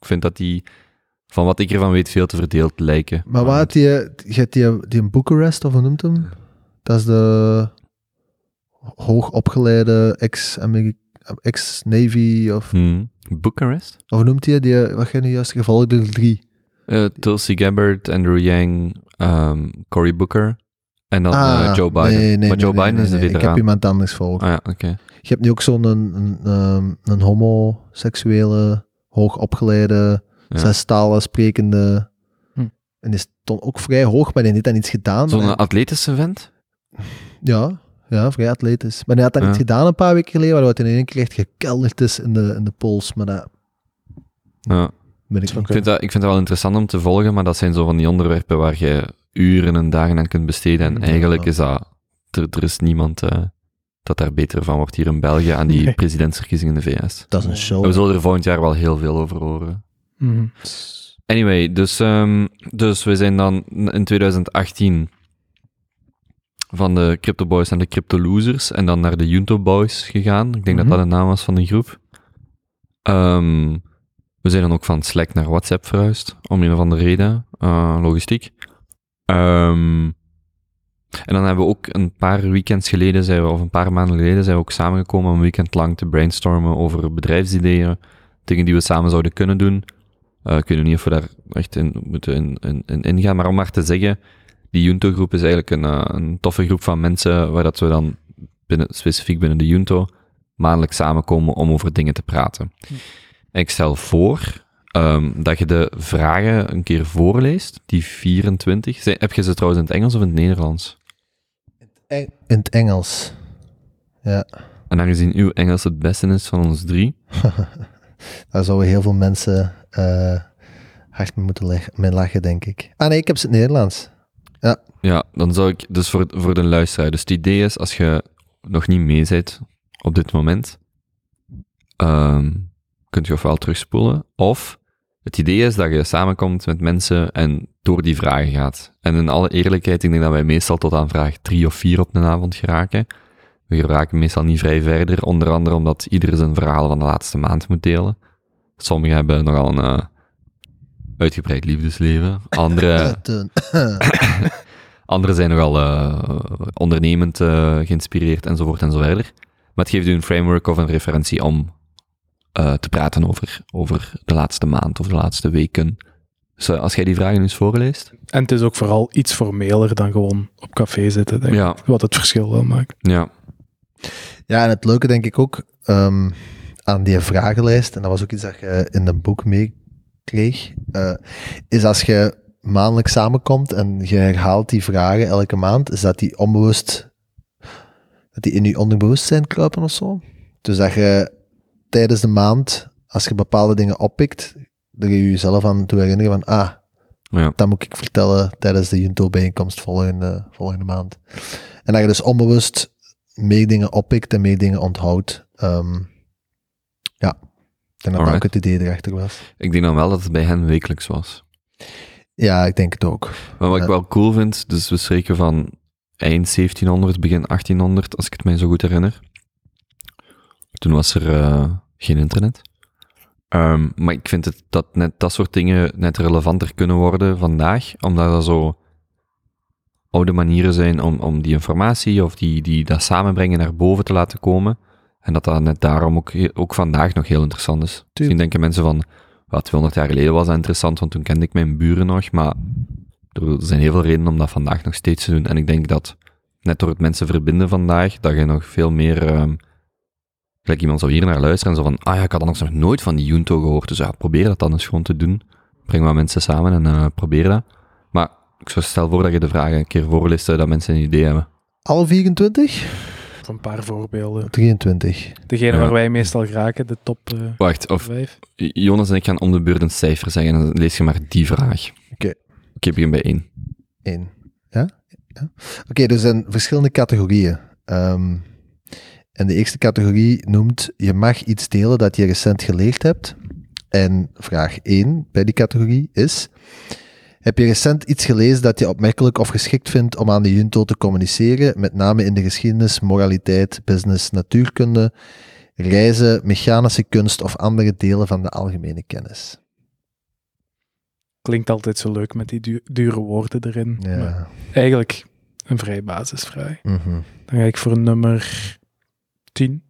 Ik vind dat die, van wat ik ervan weet, veel te verdeeld lijken. Maar wat had die, je hebt die, die in Bucharest, of hoe noemt hem? Dat is de hoogopgeleide ex-Navy, of, Hmm. Of hoe noemt hij die, wat jij nu juist gevolgd, er drie. Eh, Tulsi Gabbard, Andrew Yang, ehm, Cory Booker en dan eh, Joe Biden. Ah, Nee, nee, maar Joe nee, Biden is de. Ik heb iemand anders voor. Ah ja, oké. Je hebt nu ook zo'n een, een, een, een homoseksuele, hoogopgeleide. Zes talen sprekende. Hm. En die stond ook vrij hoog, maar die heeft dan iets gedaan. Zo'n En- atletische vent? Ja, ja, vrij atletisch. Maar hij had dan Ja. iets gedaan een paar weken geleden, waardoor hij in één keer echt gekelderd is in de, in de pols. Maar dat Ja. ben ik. Ik vind, dat, ik vind dat wel interessant om te volgen, maar dat zijn zo van die onderwerpen waar je uren en dagen aan kunt besteden. En Ja. eigenlijk is dat... Er, er is niemand eh, dat daar beter van wordt hier in België aan die Nee. presidentsverkiezingen in de VS. Dat is een show. We zullen er volgend jaar wel heel veel over horen. Mhm. Anyway, dus, ehm, dus we zijn dan in 2018 van de Crypto Boys naar de Crypto Losers en dan naar de Junto Boys gegaan. Ik denk Mhm. dat dat de naam was van de groep. Ehm, we zijn dan ook van Slack naar WhatsApp verhuisd, om een of andere reden, eh, logistiek. Ehm, en dan hebben we ook een paar weekends geleden, zijn we, of een paar maanden geleden, zijn we ook samengekomen om een weekend lang te brainstormen over bedrijfsideeën, dingen die we samen zouden kunnen doen. Eh, ik weet niet of we daar echt in moeten in, in, in ingaan, maar om maar te zeggen, die Junto-groep is eigenlijk een, eh, een toffe groep van mensen waar dat we dan binnen, specifiek binnen de Junto maandelijks samenkomen om over dingen te praten. En ik stel voor ehm, dat je de vragen een keer voorleest, die 24. Zijn, heb je ze trouwens in het Engels of in het Nederlands? In het Engels. Ja, En aangezien uw Engels het beste is van ons drie, *laughs* daar zouden heel veel mensen eh, hard mee moeten mee lachen, denk ik. Ah nee, ik heb ze in het Nederlands. Ja, dan zou ik, dus voor, voor de luisteraar, dus het idee is, als je nog niet mee bent op dit moment, ehm, kunt je ofwel terugspoelen, of het idee is dat je samenkomt met mensen en door die vragen gaat. En in alle eerlijkheid, ik denk dat wij meestal tot aan vraag drie of vier op een avond geraken. We geraken meestal niet vrij verder, onder andere omdat ieder zijn verhaal van de laatste maand moet delen. Sommigen hebben nogal een eh, uitgebreid liefdesleven, anderen *laughs* Teun. *coughs* Anderen zijn nogal eh, ondernemend eh, geïnspireerd enzovoort en zo verder. Maar het geeft u een framework of een referentie om eh, te praten over, over de laatste maand of de laatste weken. Dus als jij die vragen eens voorleest. En het is ook vooral iets formeler dan gewoon op café zitten, denk ik. Ja, Wat het verschil wel maakt. ja. Ja, en het leuke denk ik ook ehm, aan die vragenlijst, en dat was ook iets dat je in een boek meekreeg, eh, is als je maandelijk samenkomt en je herhaalt die vragen elke maand, is dat die onbewust, dat die in je onderbewustzijn kruipen of zo. Dus dat je tijdens de maand, als je bepaalde dingen oppikt, dat je jezelf aan toe herinneren van, ah, ja. dat moet ik vertellen tijdens de Junto-bijeenkomst volgende, volgende maand. En dat je dus onbewust meer dingen oppikt en meer dingen onthoudt. Ehm, ja, denk dat dat ook het idee erachter was. Ik denk dan wel dat het bij hen wekelijks was. Ja, ik denk het ook. Maar wat ik wel cool vind, dus we spreken van eind 1700, begin 1800, als ik het mij zo goed herinner. Toen was er eh, geen internet. Ehm, maar ik vind het, dat net dat soort dingen net relevanter kunnen worden vandaag, omdat dat zo oude manieren zijn om, om die informatie of die, die dat samenbrengen naar boven te laten komen. En dat dat net daarom ook, ook vandaag nog heel interessant is. Misschien denken mensen van, ja, 200 jaar geleden was dat interessant, want toen kende ik mijn buren nog, maar er zijn heel veel redenen om dat vandaag nog steeds te doen. En ik denk dat net door het mensen verbinden vandaag, dat je nog veel meer, ehm gelijk iemand zou hier naar luisteren en zo van, ah ja, ik had anders nog nooit van die Junto gehoord, dus ja, probeer dat dan eens gewoon te doen. Breng wat mensen samen en eh, probeer dat. Maar ik zou stel voor dat je de vragen een keer voorleest, eh, dat mensen een idee hebben. Alle 24? Of een paar voorbeelden. 23. Degene Ja. waar wij meestal geraken, de top eh Wacht, of vijf. Jonas en ik gaan om de beurt een cijfer zeggen en dan lees je maar die vraag. Oké. Oké, begin bij één. 1. Ja? ja? Oké, er zijn verschillende categorieën. Ehm, en de eerste categorie noemt: je mag iets delen dat je recent geleerd hebt. En vraag 1 bij die categorie is: heb je recent iets gelezen dat je opmerkelijk of geschikt vindt om aan de Junto te communiceren, met name in de geschiedenis, moraliteit, business, natuurkunde, reizen, mechanische kunst of andere delen van de algemene kennis? Klinkt altijd zo leuk met die du- dure woorden erin. Maar eigenlijk een vrij basisvraag. mhm. Dan ga ik voor nummer 10.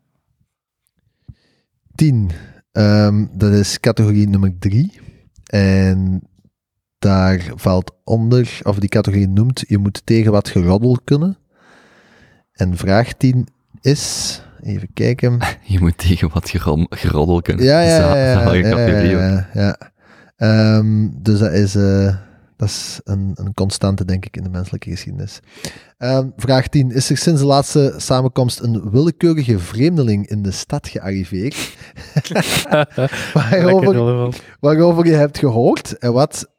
10. Ehm, dat is categorie nummer 3. En daar valt onder, of die categorie noemt, je moet tegen wat geroddel kunnen. En vraag 10 is, even kijken. *laughs* Je moet tegen wat geroddel kunnen. Ja, ja, ja. ja, ja. Ehm, dus dat is, eh, dat is een, een constante, denk ik, in de menselijke geschiedenis. Ehm, vraag 10. Is er sinds de laatste samenkomst een willekeurige vreemdeling in de stad gearriveerd? *laughs* *laughs* Waarover, waarover je hebt gehoord en wat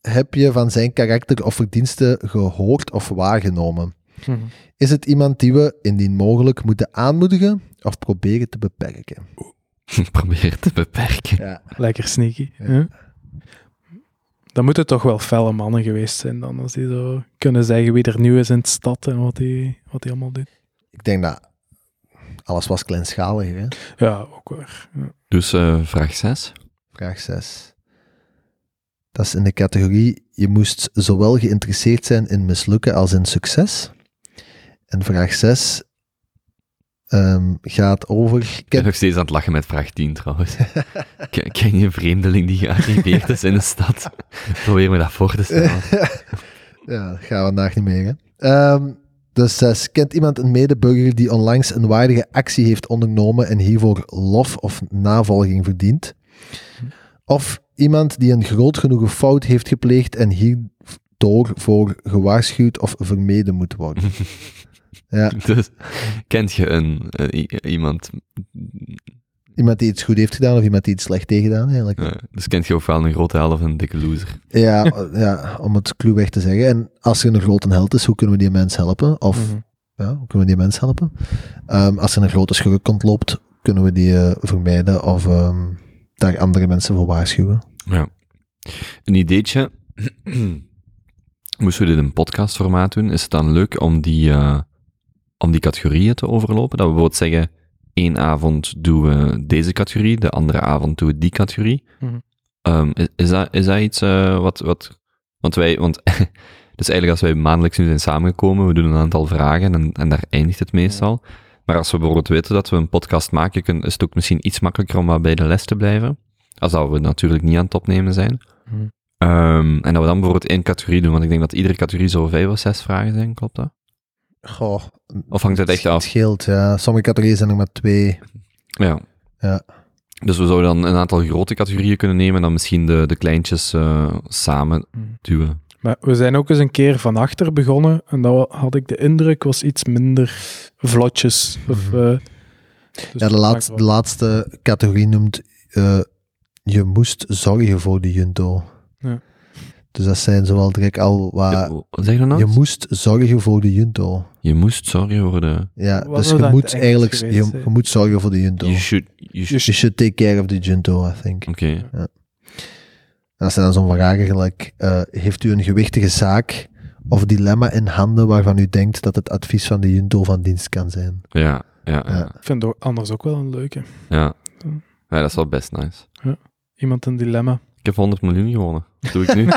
heb je van zijn karakter of verdiensten gehoord of waargenomen? Mhm. Is het iemand die we, indien mogelijk, moeten aanmoedigen of proberen te beperken? *laughs* Probeer te beperken. Ja. Lekker sneaky. Ja. Dan moeten het toch wel felle mannen geweest zijn dan, als die zo kunnen zeggen wie er nieuw is in de stad en wat hij wat die allemaal doet. Ik denk dat alles was kleinschaliger. Hè? Ja, ook waar. Ja. Dus eh, vraag 6. Vraag 6. Dat is in de categorie, je moest zowel geïnteresseerd zijn in mislukken als in succes. En vraag 6 ehm, gaat over... Ik ben nog steeds aan het lachen met vraag 10 trouwens. *laughs* Ken, ken je een vreemdeling die gearriveerd is in de stad? Probeer me dat voor te stellen. *laughs* ja, dat gaan we vandaag niet meer. Hè? Ehm, dus 6. Kent iemand een medeburger die onlangs een waardige actie heeft ondernomen en hiervoor lof of navolging verdient? Of iemand die een groot genoegen fout heeft gepleegd en hierdoor voor gewaarschuwd of vermeden moet worden? *laughs* Ja, Dus, kent je een, eh, iemand, iemand die iets goed heeft gedaan of iemand die iets slecht heeft gedaan, eigenlijk. dus kent je ofwel een grote held of een dikke loser? Ja, ja, om het clue te zeggen. En als er een grote held is, hoe kunnen we die mens helpen? Of Mhm. ja, hoe kunnen we die mens helpen? Ehm, als er een grote schurk ontloopt, kunnen we die eh, vermijden of ehm, daar andere mensen voor waarschuwen. Ja. Een ideetje. Moesten we dit in podcastformaat doen, is het dan leuk om die, eh, om die categorieën te overlopen? Dat we bijvoorbeeld zeggen, één avond doen we deze categorie, de andere avond doen we die categorie. Mhm. Ehm, is, is, dat, is dat iets eh, wat, wat... Want wij... Want, *laughs* dus eigenlijk als wij maandelijks nu zijn samengekomen, we doen een aantal vragen en, en daar eindigt het meestal. Maar als we bijvoorbeeld weten dat we een podcast maken, is het ook misschien iets makkelijker om wat bij de les te blijven. Als dat we natuurlijk niet aan het opnemen zijn. Mhm. Ehm, en dat we dan bijvoorbeeld één categorie doen, want ik denk dat iedere categorie zo vijf of zes vragen zijn, klopt dat? Goh, Of hangt het echt Het af? scheelt, ja. Sommige categorieën zijn er maar twee. Ja. Ja. Dus we zouden dan een aantal grote categorieën kunnen nemen en dan misschien de, de kleintjes eh, samen Mhm. duwen. Maar we zijn ook eens een keer van achter begonnen en dat had ik de indruk was iets minder vlotjes. Of, Mhm. eh, dus Ja, de, laatste, de laatste categorie noemt eh, je moest zorgen voor de junto. Ja. Dus dat zijn zowel direct al wat... Wat zeg je nou? Je moest zorgen voor de junto. Je moest zorgen voor de... Ja, Wat dus je dat moet eigenlijk... geweest Je, zijn? je moet zorgen voor de junto. You should... You should You should take care of the junto, I think. Oké. En als je dan zo'n vragen gelijk, eh, heeft u een gewichtige zaak of dilemma in handen waarvan u denkt dat het advies van de junto van dienst kan zijn? Ja, ja, ja. Ja. Ik vind het anders ook wel een leuke. Ja. Ja, dat is wel best nice. Iemand een dilemma. Ik heb 100 miljoen gewonnen. Wat doe ik nu?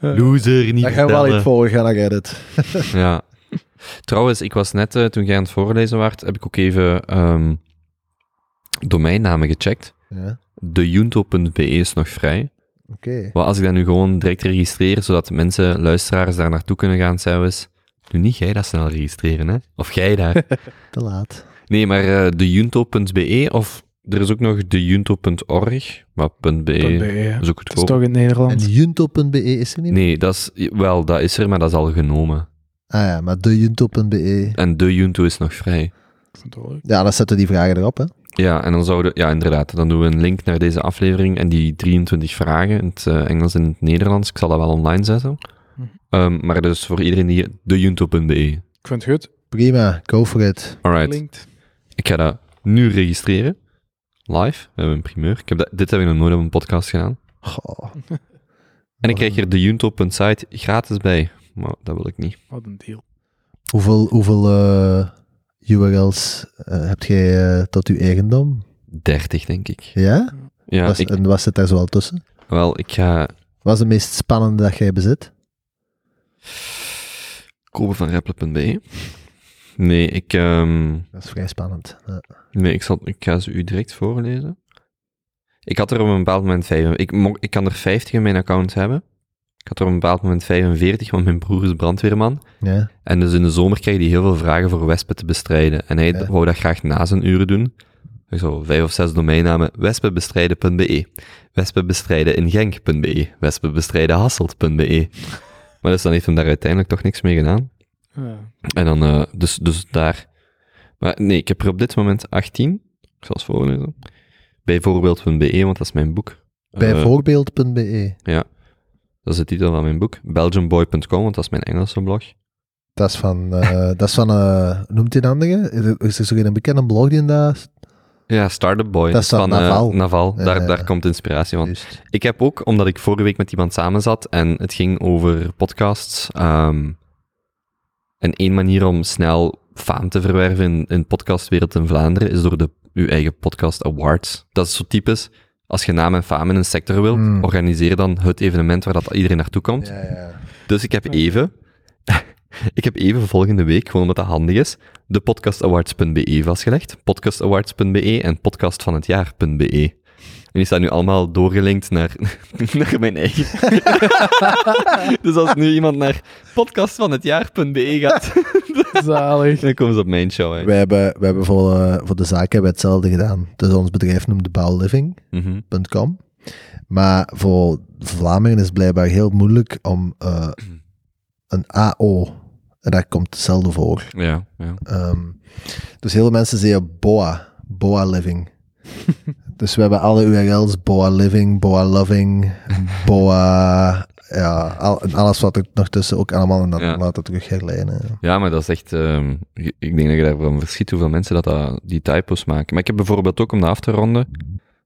*laughs* *laughs* Loser, niet Daar gaan we wel iets voor gaan naar Reddit. Ja. Trouwens, ik was net, eh, toen jij aan het voorlezen was, heb ik ook even ehm, domeinnamen gecheckt. Ja, Dejunto.be is nog vrij. oké. Wat als ik dat nu gewoon direct registreer, zodat mensen, luisteraars daar naartoe kunnen gaan, zelfs. Nu niet jij dat snel registreren, hè? Of jij daar. *laughs* Te laat. Nee, maar eh dejunto.be of er is ook nog dejunto.org, maar .be .be, ja. is ook Het is toch in het Nederlands? En junto.be is er niet meer? Nee, dat is, wel, dat is er, maar dat is al genomen. Ah ja, maar de junto.be. En de Junto is nog vrij. Ja, dan zetten die vragen erop, hè. Ja, en dan zouden, ja, inderdaad, dan doen we een link naar deze aflevering en die 23 vragen in het eh, Engels en in het Nederlands. Ik zal dat wel online zetten. Mhm. Ehm, maar dus voor iedereen die dejunto.be. Ik vind het goed. Prima, go for it. Alright, Klinkt. ik ga dat nu registreren. Live, we hebben een primeur. Ik heb dat, dit heb ik nog nooit op een podcast gedaan. Goh. *laughs* En ik krijg er dejunto.site gratis bij. Maar dat wil ik niet. Wat een deal. Hoeveel, hoeveel eh, URL's eh, heb jij eh, tot uw eigendom? 30, denk ik. Ja? Ja, was, ik, En was het daar zoal tussen? wel, ik ga Wat is de meest spannende dat jij bezit? kopen van rappelen.be. Nee, ik, ehm, Dat is vrij spannend. Ja. Nee, ik, zal, ik ga ze u direct voorlezen. Ik had er op een bepaald moment vijf. Ik, mo- ik kan er 50 in mijn account hebben. Ik had er op een bepaald moment 45, want mijn broer is brandweerman. Ja. En dus in de zomer krijg je heel veel vragen voor wespen te bestrijden. En hij Ja. wou dat graag na zijn uren doen. Ik zo vijf of zes domeinnamen. wespenbestrijden.be Wespenbestrijden in Genk.be Wespenbestrijden Hasselt.be Maar dus dan heeft hem daar uiteindelijk toch niks mee gedaan. Ja. En dan, eh, dus, dus daar. Maar nee, ik heb er op dit moment 18. Ik zal eens voorlezen. Bijvoorbeeld.be, want dat is mijn boek. Eh, Bijvoorbeeld.be. ja, dat is de titel van mijn boek. Belgiumboy.com, want dat is mijn Engelse blog. Dat is van, eh, *laughs* dat is van noemt hij een andere? Is er zo een bekende blog die in dat... Ja, Startup Boy. Dat is van Naval. Naval. Ja, daar, ja. daar komt inspiratie van. Ik heb ook, omdat ik vorige week met iemand samen zat en het ging over podcasts. ehm, en één manier om snel faam te verwerven in, in de podcastwereld in Vlaanderen is door de, uw eigen podcast awards. Dat is zo typisch. Als je naam en faam in een sector wilt, Hmm. organiseer dan het evenement waar dat iedereen naartoe komt. Ja, ja. Dus ik heb even, *laughs* ik heb even volgende week, gewoon omdat dat handig is, de podcastawards.be vastgelegd. Podcastawards.be en podcastvanhetjaar.be. En die staan nu allemaal doorgelinkt naar, *laughs* naar mijn eigen. *laughs* dus als nu iemand naar podcastvanhetjaar.be gaat, *laughs* Zalig. dan komen ze op mijn show. Hè. Wij hebben, wij hebben voor, eh, voor de zaak hebben we hetzelfde gedaan. Dus ons bedrijf noemde bouwliving.com. Mhm. Maar voor Vlamingen is het blijkbaar heel moeilijk om eh, een AO. En daar komt hetzelfde voor. Ja, ja. Ehm, dus heel veel mensen zeggen BOA. BOA Living. Dus we hebben alle URL's. BOA Living, BOA Loving, BOA... *laughs* Ja, al, en alles wat er nog tussen ook allemaal en dat Ja. laten terug herlijnen. Ja, maar dat is echt... ehm, ik denk dat je daarvan verschiet hoeveel mensen dat, dat die typos maken. Maar ik heb bijvoorbeeld ook, om dat af te ronden...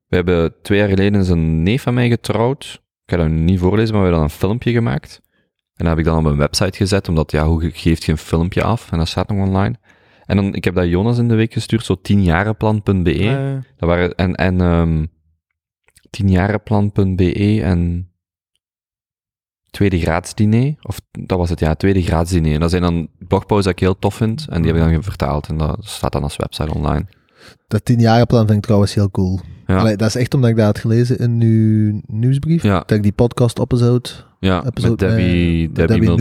We hebben twee jaar geleden een neef van mij getrouwd. Ik ga dat niet voorlezen, maar we hebben dan een filmpje gemaakt. En dat heb ik dan op een website gezet, omdat, ja, hoe ge- geeft je een filmpje af? En dat staat nog online. En dan, ik heb dat Jonas in de week gestuurd, zo 10jarenplan.be. Eh, Dat waren, en, en ehm 10jarenplan.be en tweede graadsdiner, of dat was het, ja, tweede graadsdiner. En dat zijn dan blogposts dat ik heel tof vind, en die heb ik dan vertaald, en dat staat dan als website online. Dat tienjarenplan vind ik trouwens heel cool. Ja, Allee, dat is echt omdat ik dat had gelezen in uw nieuwsbrief. ja, Dat ik die podcast-episode ja episode met Debbie, met Debbie,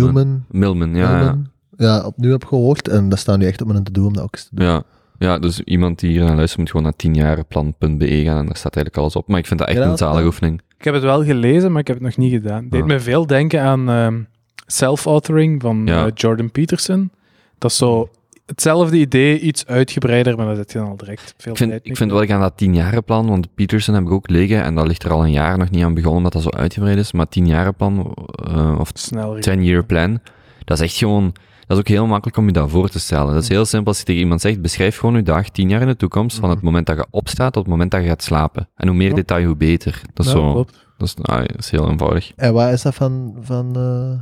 Millman, ja, ja. Ja, opnieuw heb gehoord. En dat staat nu echt op mijn to-do om dat ook eens te doen. Ja, ja, dus iemand die hier naar luistert moet gewoon naar 10jarenplan.be gaan en daar staat eigenlijk alles op. Maar ik vind dat echt Ja, een zalige oefening. ik heb het wel gelezen, maar ik heb het nog niet gedaan. Het deed Ah. me veel denken aan ehm, self-authoring van Ja. eh, Jordan Peterson. Dat is zo hetzelfde idee, iets uitgebreider, maar dat zit je dan al direct veel Ik vind, tijd ik vind wat ik aan dat tienjarenplan, want Peterson heb ik ook liggen, en dat ligt er al een jaar nog niet aan begonnen, dat dat zo uitgebreid is, maar tienjarenplan, eh of sneller. 10-year plan, dat is echt gewoon, dat is ook heel makkelijk om je dat voor te stellen. Dat is heel simpel als je tegen iemand zegt, beschrijf gewoon je dag tien jaar in de toekomst, van het moment dat je opstaat tot het moment dat je gaat slapen. En hoe meer detail, hoe beter. Dat is, Ja, zo, klopt. dat is, dat is heel eenvoudig. En wat is dat van, van eh,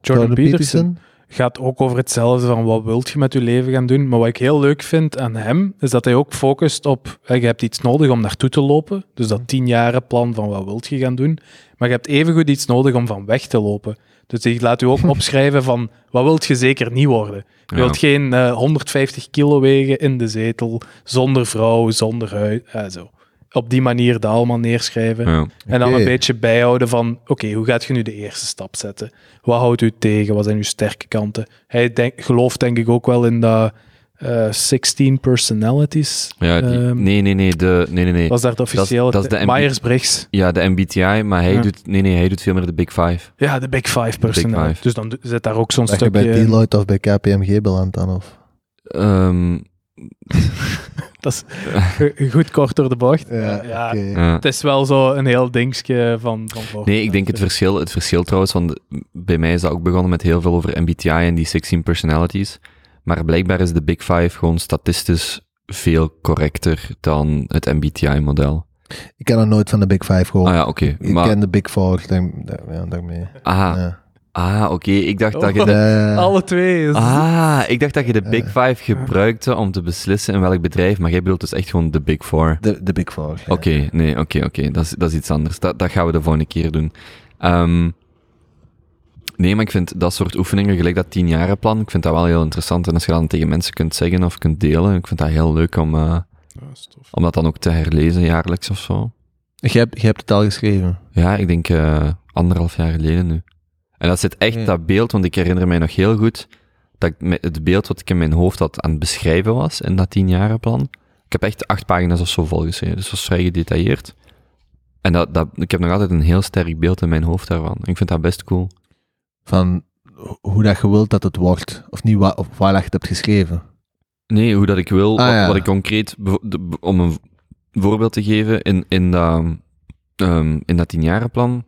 Jordan, Peterson gaat ook over hetzelfde van wat wilt je met je leven gaan doen. Maar wat ik heel leuk vind aan hem, is dat hij ook focust op, je hebt iets nodig om naartoe te lopen. Dus dat tien jaren plan van wat wilt je gaan doen. Maar je hebt evengoed iets nodig om van weg te lopen. Dus ik laat u ook *laughs* opschrijven van, wat wilt je zeker niet worden? Je Ja. wilt geen eh, 150 kilo wegen in de zetel, zonder vrouw, zonder huis. eh, zo. Op die manier dat allemaal neerschrijven. Ja. En dan een beetje bijhouden van, oké, hoe gaat je nu de eerste stap zetten? Wat houdt u tegen? Wat zijn uw sterke kanten? Hij denk, gelooft denk ik ook wel in dat eh 16 personalities. Ja, die, Ehm, nee, nee, nee, de, nee, nee, nee. Was daar de officiële... dat is de MB Myers-Briggs. Ja, de MBTI, maar hij Ja. doet, nee, nee, hij doet veel meer de Big Five. Ja, de Big Five personalities. Five. Dus dan zit daar ook zo'n Dat je bij stukje... Deloitte of bij KPMG belandt dan? Of? Ehm, *laughs* Dat is goed kort door de bocht. Ja, Ja. Het is wel zo een heel dingetje van, Nee, ik denk het verschil, het verschil trouwens, want bij mij is dat ook begonnen met heel veel over MBTI en die 16 personalities. Maar blijkbaar is de Big Five gewoon statistisch veel correcter dan het MBTI-model. Ik ken nog nooit van de Big Five gehoord. Ah ja, oké. Ik Maar, ken de Big Four, denk, denk- ja, daarmee. ah, Ja. ah oké. Ik dacht dat je Oh. de... Alle twee. Is... Ah, ik dacht dat je de Big Five gebruikte om te beslissen in welk bedrijf, maar jij bedoelt dus echt gewoon de Big Four. de, de Big Four. ja. Oké, nee, oké, oké. Dat, is, dat is iets anders. Dat, dat gaan we de volgende keer doen. Ehm, nee, maar ik vind dat soort oefeningen, gelijk dat tienjarenplan, ik vind dat wel heel interessant. En als je dat dan tegen mensen kunt zeggen of kunt delen, ik vind dat heel leuk om, eh, Ja, is tof. om dat dan ook te herlezen jaarlijks of zo. Jij hebt, jij hebt het al geschreven. Ja, ik denk eh, anderhalf jaar geleden nu. En dat zit echt, Ja. dat beeld, want ik herinner mij nog heel goed dat ik met het beeld wat ik in mijn hoofd had aan het beschrijven was in dat tienjarenplan. Ik heb echt acht pagina's of zo volgeschreven, dus dat was vrij gedetailleerd. En dat, dat, ik heb nog altijd een heel sterk beeld in mijn hoofd daarvan. Ik vind dat best cool. Van hoe dat je wilt dat het wordt. Of niet, wa- of waar dat je het hebt geschreven. Nee, hoe dat ik wil, Ah, wat, ja. wat ik concreet, om een voorbeeld te geven, in, in, dat, ehm, in dat tienjarenplan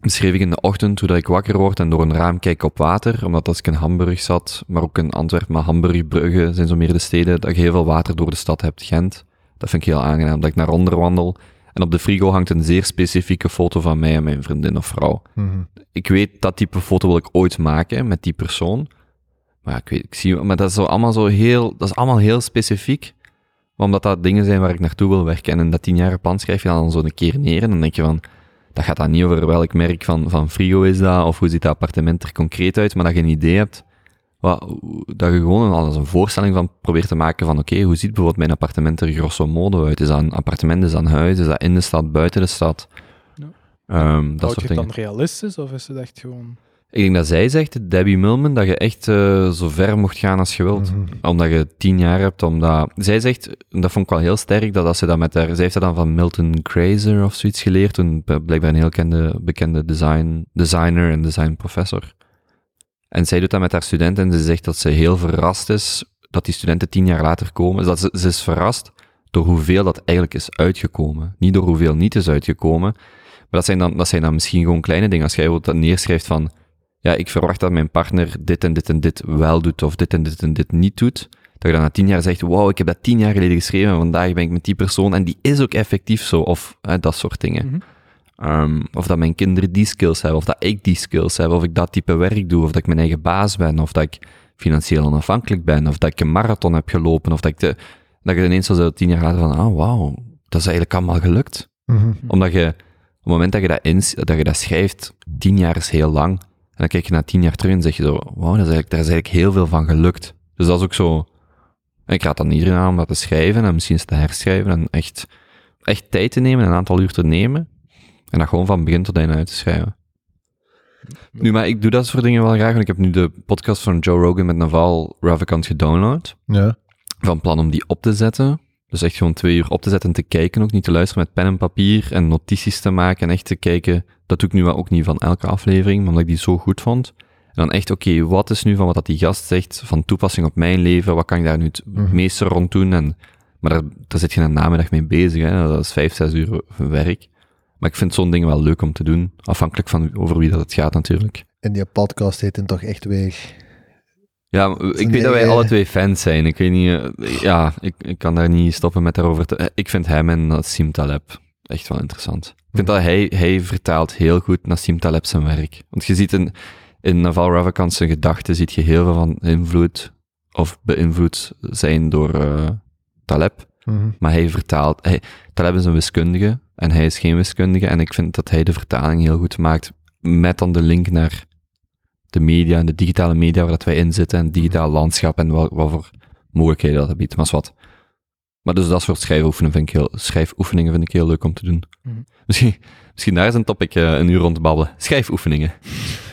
beschreef ik in de ochtend hoe dat ik wakker word en door een raam kijk op water, omdat als ik in Hamburg zat, maar ook in Antwerpen, maar Hamburg, Brugge zijn zo meer de steden, dat je heel veel water door de stad hebt, Gent. Dat vind ik heel aangenaam, dat ik naar onder wandel en op de frigo hangt een zeer specifieke foto van mij en mijn vriendin of vrouw Mhm. ik weet dat type foto wil ik ooit maken met die persoon. Maar ja, ik weet, ik zie, maar dat is zo allemaal zo heel, dat is allemaal heel specifiek. Omdat dat dingen zijn waar ik naartoe wil werken. En in dat tienjarige plan schrijf je dan zo een keer neer en dan denk je van, dat gaat dan niet over welk merk van, van frigo is dat, of hoe ziet dat appartement er concreet uit, maar dat je een idee hebt, wat, dat je gewoon al eens een voorstelling van probeert te maken van, oké, hoe ziet bijvoorbeeld mijn appartement er grosso modo uit? Is dat een appartement, is dat een huis, is dat in de stad, buiten de stad? Ja. Ehm, dat Houd soort je dingen. het dan realistisch of is het echt gewoon... Ik denk dat zij zegt, Debbie Millman, dat je echt eh, zo ver mocht gaan als je wilt. Mhm. Omdat je tien jaar hebt, omdat... Zij zegt, en dat vond ik wel heel sterk, dat als ze dat met haar... Zij heeft dat dan van Milton Fraser of zoiets geleerd, een, blijkbaar een heel kende, bekende design, designer en designprofessor. En zij doet dat met haar studenten en ze zegt dat ze heel verrast is dat die studenten tien jaar later komen. Dat ze, ze is verrast door hoeveel dat eigenlijk is uitgekomen. Niet door hoeveel niet is uitgekomen. Maar dat zijn dan, dat zijn dan misschien gewoon kleine dingen. Als jij dat neerschrijft van, ja, ik verwacht dat mijn partner dit en dit en dit wel doet, of dit en dit en dit niet doet, dat je dan na tien jaar zegt, wow, ik heb dat tien jaar geleden geschreven en vandaag ben ik met die persoon en die is ook effectief zo, of hè, dat soort dingen. Mhm. Ehm, of dat mijn kinderen die skills hebben, of dat ik die skills heb, of ik dat type werk doe, of dat ik mijn eigen baas ben, of dat ik financieel onafhankelijk ben, of dat ik een marathon heb gelopen, of dat ik de, dat je ineens zo tien jaar later van, ah, wauw, dat is eigenlijk allemaal gelukt. Mhm. Omdat je, op het moment dat je dat, dat je dat schrijft, tien jaar is heel lang. En dan kijk je na tien jaar terug en zeg je zo, wauw, dat is eigenlijk, daar is eigenlijk heel veel van gelukt. Dus dat is ook zo, en ik raad dan iedereen aan om dat te schrijven en misschien eens te herschrijven en echt, echt tijd te nemen, een aantal uur te nemen. En dat gewoon van begin tot einde uit te schrijven. Nu, maar ik doe dat soort dingen wel graag, want ik heb nu de podcast van Joe Rogan met Naval Ravikant gedownload Ja. van plan om die op te zetten. Dus echt gewoon twee uur op te zetten en te kijken ook. Niet te luisteren met pen en papier en notities te maken en echt te kijken. Dat doe ik nu wel ook niet van elke aflevering, maar omdat ik die zo goed vond. dan echt, oké, wat is nu van wat dat die gast zegt van toepassing op mijn leven? Wat kan ik daar nu het Mhm. meeste rond doen? En, maar daar, daar zit je een namiddag mee bezig. Hè? Dat is vijf, zes uur werk. Maar ik vind zo'n dingen wel leuk om te doen. Afhankelijk van over wie dat het gaat, natuurlijk. En die podcast heet dan toch echt weer... Ja, ik weet dat wij alle twee fans zijn. Ik weet niet, eh, ja, ik, ik kan daar niet stoppen met daarover te... eh, Ik vind hem en Nassim Taleb echt wel interessant. Ik vind dat hij, hij vertaalt heel goed Nassim Taleb zijn werk. Want je ziet in, in Naval Ravikant zijn gedachten, ziet je heel veel van invloed of beïnvloed zijn door eh, Taleb. Mhm. Maar hij vertaalt... Hij, Taleb is een wiskundige en hij is geen wiskundige. En ik vind dat hij de vertaling heel goed maakt met dan de link naar de media en de digitale media waar dat wij in zitten en het digitaal landschap en wat, wat voor mogelijkheden dat biedt. Maar wat. Maar dus dat soort schrijfoefeningen vind ik heel, schrijfoefeningen vind ik heel leuk om te doen. Mhm. Misschien, misschien daar is een topic eh, een uur rond te babbelen. Schrijfoefeningen.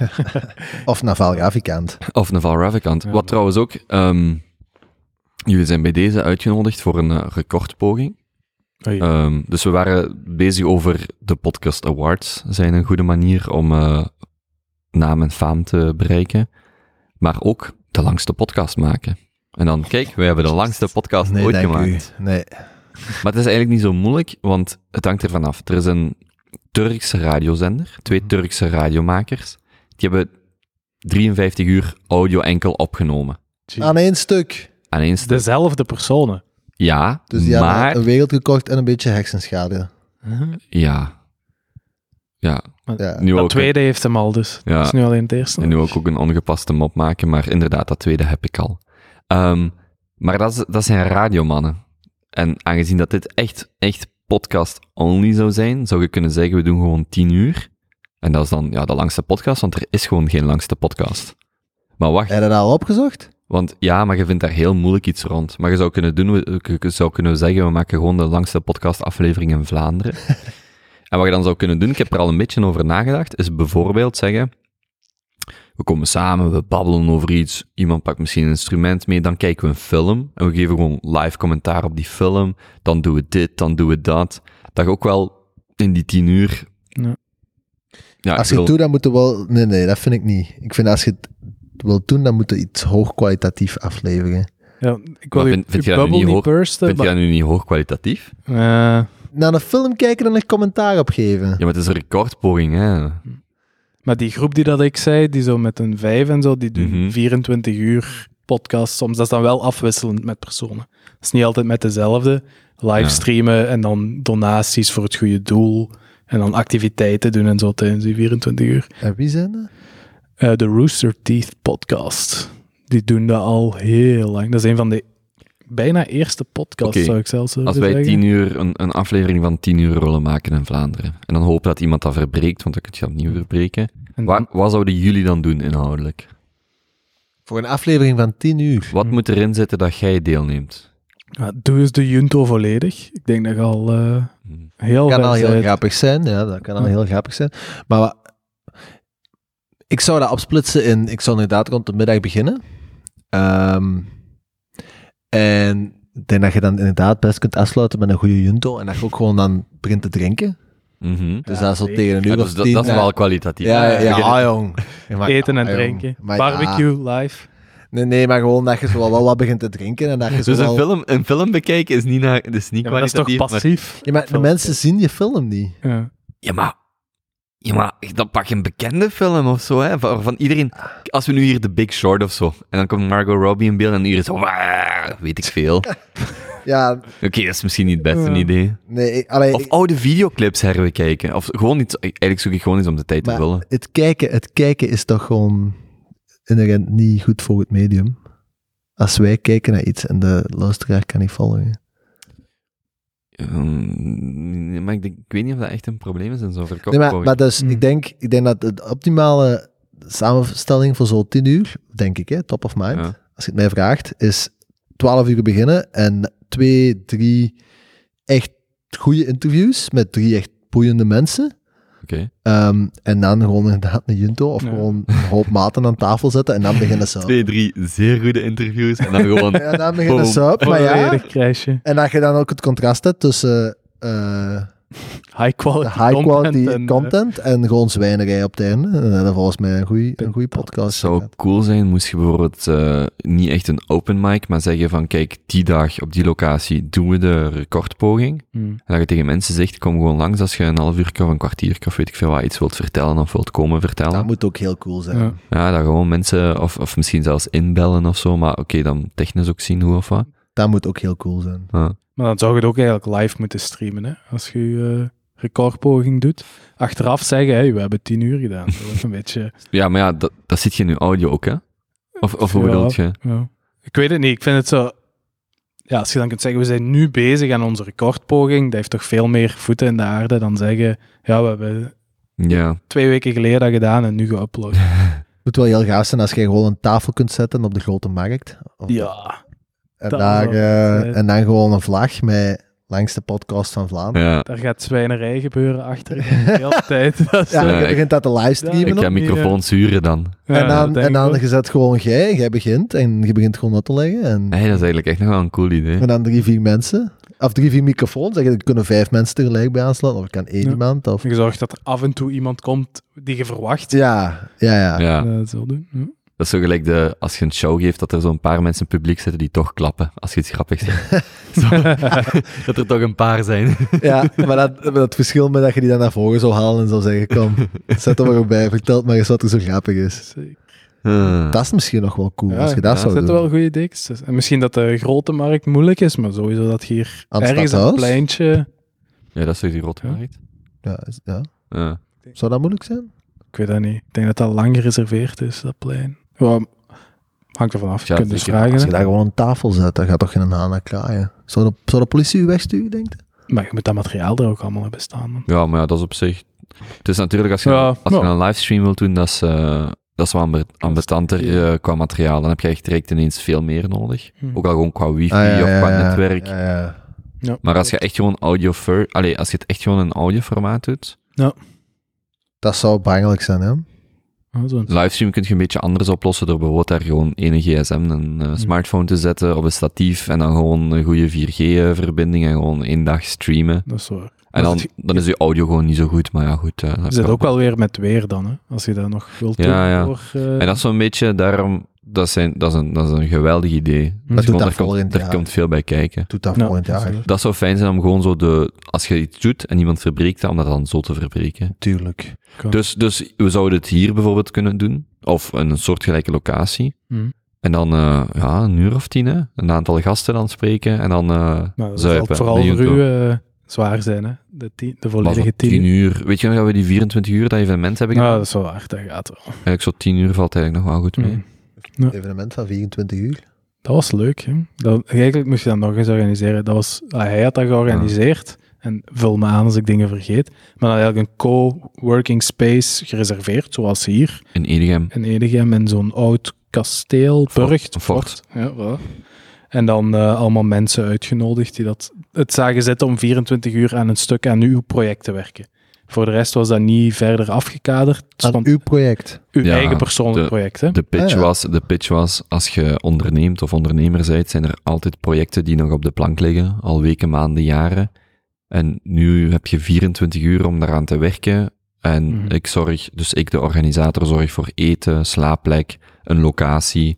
*laughs* Of Naval Ravikant. Of Naval Ravikant. Ja. Wat trouwens ook, ehm, jullie zijn bij deze uitgenodigd voor een eh, recordpoging. Ehm, dus we waren bezig over de Podcast Awards. Zijn een goede manier om eh, naam en faam te bereiken. Maar ook de langste podcast maken. En dan, kijk, wij hebben de langste podcast Nee, ooit gemaakt. u. Nee. Maar het is eigenlijk niet zo moeilijk, want het hangt ervan af. Er is een Turkse radiozender, twee Mhm. Turkse radiomakers. Die hebben 53 uur audio enkel opgenomen. Aan één stuk. Dezelfde personen. Ja, Dus die maar... hebben een wereld gekocht en een beetje hersenschade. Ja. Ja, Ja. nu Dat ook. tweede heeft hem al, dus Ja. dat is nu alleen het eerste. En nu ook, ook een ongepaste mop maken, maar inderdaad, dat tweede heb ik al. Ehm, maar dat, is, dat zijn radiomannen. En aangezien dat dit echt, echt podcast-only zou zijn, zou je kunnen zeggen, we doen gewoon 10 uur. En dat is dan ja, de langste podcast, want er is gewoon geen langste podcast. Maar wacht, Heb je dat al opgezocht? Want ja, maar je vindt daar heel moeilijk iets rond. Maar je zou kunnen doen, we- je zou kunnen zeggen, we maken gewoon de langste podcastaflevering in Vlaanderen. *laughs* en wat je dan zou kunnen doen, ik heb er al een beetje over nagedacht, is bijvoorbeeld zeggen, we komen samen, we babbelen over iets, iemand pakt misschien een instrument mee, dan kijken we een film en we geven gewoon live commentaar op die film, dan doen we dit, dan doen we dat. Dat je ook wel in die tien uur... Ja. Ja, als je het wil- doet, dan moet je wel... Nee, nee, dat vind ik niet. Ik vind als je het wilt doen, dan moet je iets hoogkwalitatief afleveren. Ja, ik wil vind- vind je je dat nu bubbel niet hoog- bursten. Vind je dat nu niet hoogkwalitatief? Eh, Naar een film kijken en een commentaar op geven. Ja, maar het is een recordpoging, hè. maar die groep die dat ik zei, die zo met een vijf en zo, die doen Mhm. 24 uur podcast soms. Dat is dan wel afwisselend met personen. Dat is niet altijd met dezelfde. Livestreamen en dan donaties voor het goede doel. En dan activiteiten doen en zo tijdens die 24 uur. En wie zijn dat? Eh, de Rooster Teeth podcast. Die doen dat al heel lang. Dat is een van de bijna eerste podcasts, Oké. zou ik zelfs Als wij zeggen. tien uur, een, een aflevering van tien uur willen maken in Vlaanderen, en dan hopen dat iemand dat verbreekt, want dan kun je dat opnieuw verbreken, En wat, dan- wat zouden jullie dan doen inhoudelijk? Voor een aflevering van 10 uur. Wat moet erin zitten dat jij deelneemt? ja, doe eens de Junto volledig. Ik denk dat je al eh, Hm. heel kan al heel grappig zijn, ja, dat kan al Ja. heel grappig zijn. Maar wat- ik zou dat opsplitsen in, ik zou inderdaad rond de middag beginnen. Ehm, en ik denk dat je dan inderdaad best kunt afsluiten met een goede junto en dat je ook gewoon dan begint te drinken. Mhm. Dus Ja, dat is zeker. tegen een uur Ja, dus dat, tien. dat is wel kwalitatief. Ja, ja, ja, ah, jong. Maakt- Eten en ah, drinken. Maar ja, Barbecue live. nee, nee, maar gewoon dat je zo wel wat begint te drinken en dat je zo Dus een wel- film, een film bekijken is niet, naar, is niet Ja, maar dat is toch kwalitatief. maar- passief? Ja, maar de mensen zien je film niet. Ja. Ja, maar... Ja, maar dan pak je een bekende film of zo, hè. Van, van iedereen... Als we nu hier The Big Short of zo... En dan komt Margot Robbie in beeld en iedereen zo... "Wah, Weet ik veel. *laughs* Oké, Ja, dat is misschien niet het beste idee. nee, allee, Of oude videoclips herbekijken. Of gewoon iets... Eigenlijk zoek ik gewoon iets om de tijd te vullen. het kijken, het kijken is toch gewoon inherent niet goed voor het medium. Als wij kijken naar iets en de luisteraar kan niet volgen. Ehm, maar ik, denk, ik weet niet of dat echt een probleem is in zo'n Nee, maar, maar dus, Hmm. ik, denk, ik denk dat de optimale samenstelling voor zo'n 10 uur, denk ik, hè, top of mind, Ja. als je het mij vraagt, is 12 uur beginnen en twee, drie echt goede interviews met drie echt boeiende mensen. Oké. Ehm, en dan gewoon inderdaad een junto of Ja. gewoon een hoop maten aan tafel zetten en dan beginnen ze. *laughs* Twee, drie zeer goede interviews. En dan gewoon... *laughs* Ja, dan beginnen ze op, maar ja. En dat je dan ook het contrast hebt tussen eh, high quality high quality content. content, en, eh, en, gewoon zwijnerij op het einde. En dat is volgens mij een goede een goede podcast. Het zou cool zijn, moest je bijvoorbeeld eh, niet echt een open mic, maar zeggen van, kijk, die dag op die locatie doen we de recordpoging. hmm. En dat je tegen mensen zegt, kom gewoon langs als je een half uur of een kwartier of weet ik veel wat iets wilt vertellen of wilt komen vertellen. Dat moet ook heel cool zijn. Ja. Ja, dat gewoon mensen, of, of misschien zelfs inbellen of zo, maar oké, dan technisch ook zien hoe of wat. Dat moet ook heel cool zijn. Ja. Maar dan zou je het ook eigenlijk live moeten streamen, hè? Als je eh, recordpoging doet. Achteraf zeggen, hey, we hebben tien uur gedaan. Dat is een *laughs* beetje... Ja, maar ja, dat, dat zit je nu audio ook, hè? Of, of hoe Ja. bedoel je? Ja. Ik weet het niet. Ik vind het zo... Ja, als je dan kunt zeggen, we zijn nu bezig aan onze recordpoging, dat heeft toch veel meer voeten in de aarde dan zeggen, ja, we hebben Ja. twee weken geleden dat gedaan en nu geüpload. *laughs* Het moet wel heel gaaf zijn als je gewoon een tafel kunt zetten op de grote markt. Of- Ja, En, dat daar, zou eh, en dan gewoon een vlag met langste podcast van Vlaanderen. ja. daar gaat zwijnerij gebeuren achter de *laughs* hele tijd. Dat is Ja, zo- Ja, je ik- begint dat te livestreamen. Ik ga microfoons huren dan. Ja, en dan, denk en ik dan ook. je zet gewoon jij, jij begint en je begint gewoon uit te leggen. En, Nee, dat is eigenlijk echt nog wel een cool idee. en dan drie, vier mensen. Of drie, vier microfoons. Zeg je, Er kunnen vijf mensen tegelijk bij aansluiten. Of er kan één Ja. iemand. Of... Je zorgt dat er af en toe iemand komt die je verwacht. Ja, ja, ja. Ja, Eh, zo doen. Ja. Dat is zo gelijk de, als je een show geeft, dat er zo'n paar mensen in publiek zitten die toch klappen, als je iets grappigs zegt. *laughs* *laughs* Dat er toch een paar zijn. Ja, maar dat, dat verschil met dat je die dan naar voren zou halen en zou zeggen, kom, zet er maar op bij, vertel maar eens wat er zo grappig is. Zeker. Dat is misschien nog wel cool, Ja, als je dat zou doen. wel goede tussen. En misschien dat de grote markt moeilijk is, maar sowieso dat hier Aan het ergens een pleintje... Ja, dat is toch die rotmarkt? Ja, is- ja. Ja. Zou dat moeilijk zijn? Ik weet dat niet. Ik denk dat dat lang gereserveerd is, dat plein. Ja, hangt ervan af. Je Ja, kunt dus vragen. Als je daar gewoon een tafel zet, dan gaat toch geen haan naar kraaien. Zou de, zou de politie u wegsturen, denkt u? Maar je moet dat materiaal er ook allemaal hebben staan. man. ja, maar ja, dat is op zich... Het is natuurlijk, als je, Ja, als je ja. een livestream wilt doen, dat is, eh, dat is wel ambe- ambetanter eh, qua materiaal. Dan heb je echt direct ineens veel meer nodig. Hm. Ook al gewoon qua wifi Ah, ja, of ja, qua ja. netwerk. Ja, ja. Ja. Maar als je echt gewoon audio fir, allee, als je het echt gewoon in audioformaat doet, Dat zou bangelijk zijn, hè? Zo'n- livestream kun je een beetje anders oplossen door bijvoorbeeld daar gewoon ene gsm, een eh, smartphone te zetten op een statief en dan gewoon een goede 4G-verbinding en gewoon één dag streamen. Dat is waar. En dan, dan is je audio gewoon niet zo goed, maar ja, goed. eh, Je is zit ook wel weer met weer dan, hè? als je dat nog wilt doen. Ja. Voor, eh, En dat is zo'n beetje, daarom, dat, zijn, dat, is een, dat is een geweldig idee. Dus gewoon, dat daar, komt, daar veel bij kijken. Doet dat Ja, volgend jaar. Dat zou fijn zijn om gewoon zo de, als je iets doet en iemand verbreekt dat, om dat dan zo te verbreken. Tuurlijk. Dus, dus we zouden het hier bijvoorbeeld kunnen doen, of in een soortgelijke locatie. Hm. En dan eh, ja, een uur of tien, hè? een aantal gasten dan spreken en dan eh Maar dat zal zuipen. vooral voor u eh, zwaar zijn, hè? De, tien, de volledige tien. tien uur. Weet je nog dat we die 24 uur dat evenement hebben Nou, gedaan? dat is wel waar, dat gaat wel. Eigenlijk zo 10 uur valt eigenlijk nog wel goed mee. Hm. Evenement van 24 uur. Dat was leuk, hè? Dat, eigenlijk moest je dat nog eens organiseren. Dat was, hij had dat georganiseerd. En vul me aan als ik dingen vergeet. Maar dan eigenlijk een co-working space gereserveerd, zoals hier In Edegem. in Edegem, in zo'n oud kasteel, Fort, burcht, fort. Ja, voilà. En dan eh, allemaal mensen uitgenodigd die dat, het zagen zitten om 24 uur aan een stuk aan uw project te werken. Voor de rest was dat niet verder afgekaderd. Aan stond uw project. uw Ja, eigen persoonlijk de- project. Hè? De pitch, Ah, ja. was, de pitch was, als je onderneemt of ondernemer bent, zijn er altijd projecten die nog op de plank liggen, al weken, maanden, jaren. En nu heb je 24 uur om daaraan te werken. En Mhm. ik zorg, dus ik, de organisator, zorg voor eten, slaapplek, een locatie,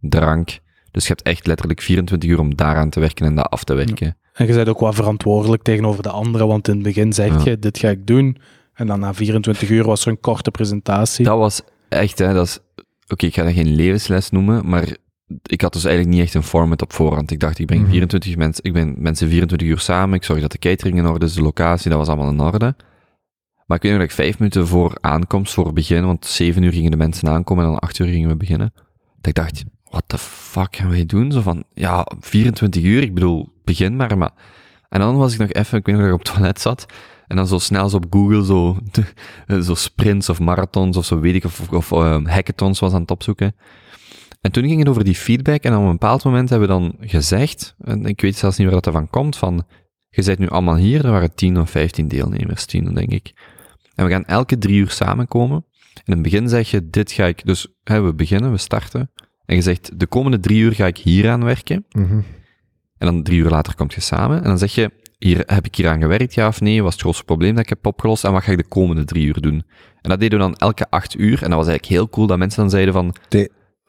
drank. Dus je hebt echt letterlijk 24 uur om daaraan te werken en dat af te werken. En je bent ook wel verantwoordelijk tegenover de anderen, want in het begin zeg Ja. je, dit ga ik doen. En dan na 24 uur was er een korte presentatie. Dat was echt, hè, dat is, oké, ik ga dat geen levensles noemen, maar ik had dus eigenlijk niet echt een format op voorhand. Ik dacht, ik breng Mhm. 24 mensen, ik ben mensen 24 uur samen, ik zorg dat de catering in orde is, de locatie, dat was allemaal in orde. Maar ik weet nog dat ik vijf minuten voor aankomst, voor begin, want zeven uur gingen de mensen aankomen en dan acht uur gingen we beginnen. Dat ik dacht, what the fuck gaan wij doen? Zo van, ja, 24 uur, ik bedoel, begin maar, maar... En dan was ik nog even, ik weet nog dat ik op het toilet zat, en dan zo snel zo op Google zo, *laughs* zo sprints of marathons of zo weet ik, of, of eh, hackathons was aan het opzoeken. En toen ging het over die feedback en op een bepaald moment hebben we dan gezegd, en ik weet zelfs niet waar dat ervan komt, van, je bent nu allemaal hier, er waren 10 of 15 deelnemers, 10 denk ik. En we gaan elke drie uur samenkomen. En in het begin zeg je, dit ga ik, dus hè, we beginnen, we starten. En je zegt, de komende drie uur ga ik hier aan werken. Mhm. En dan drie uur later komt je samen. En dan zeg je, hier, heb ik hier aan gewerkt, ja of nee? Was het grootste probleem dat ik heb opgelost? En wat ga ik de komende drie uur doen? En dat deden we dan elke acht uur. En dat was eigenlijk heel cool dat mensen dan zeiden van,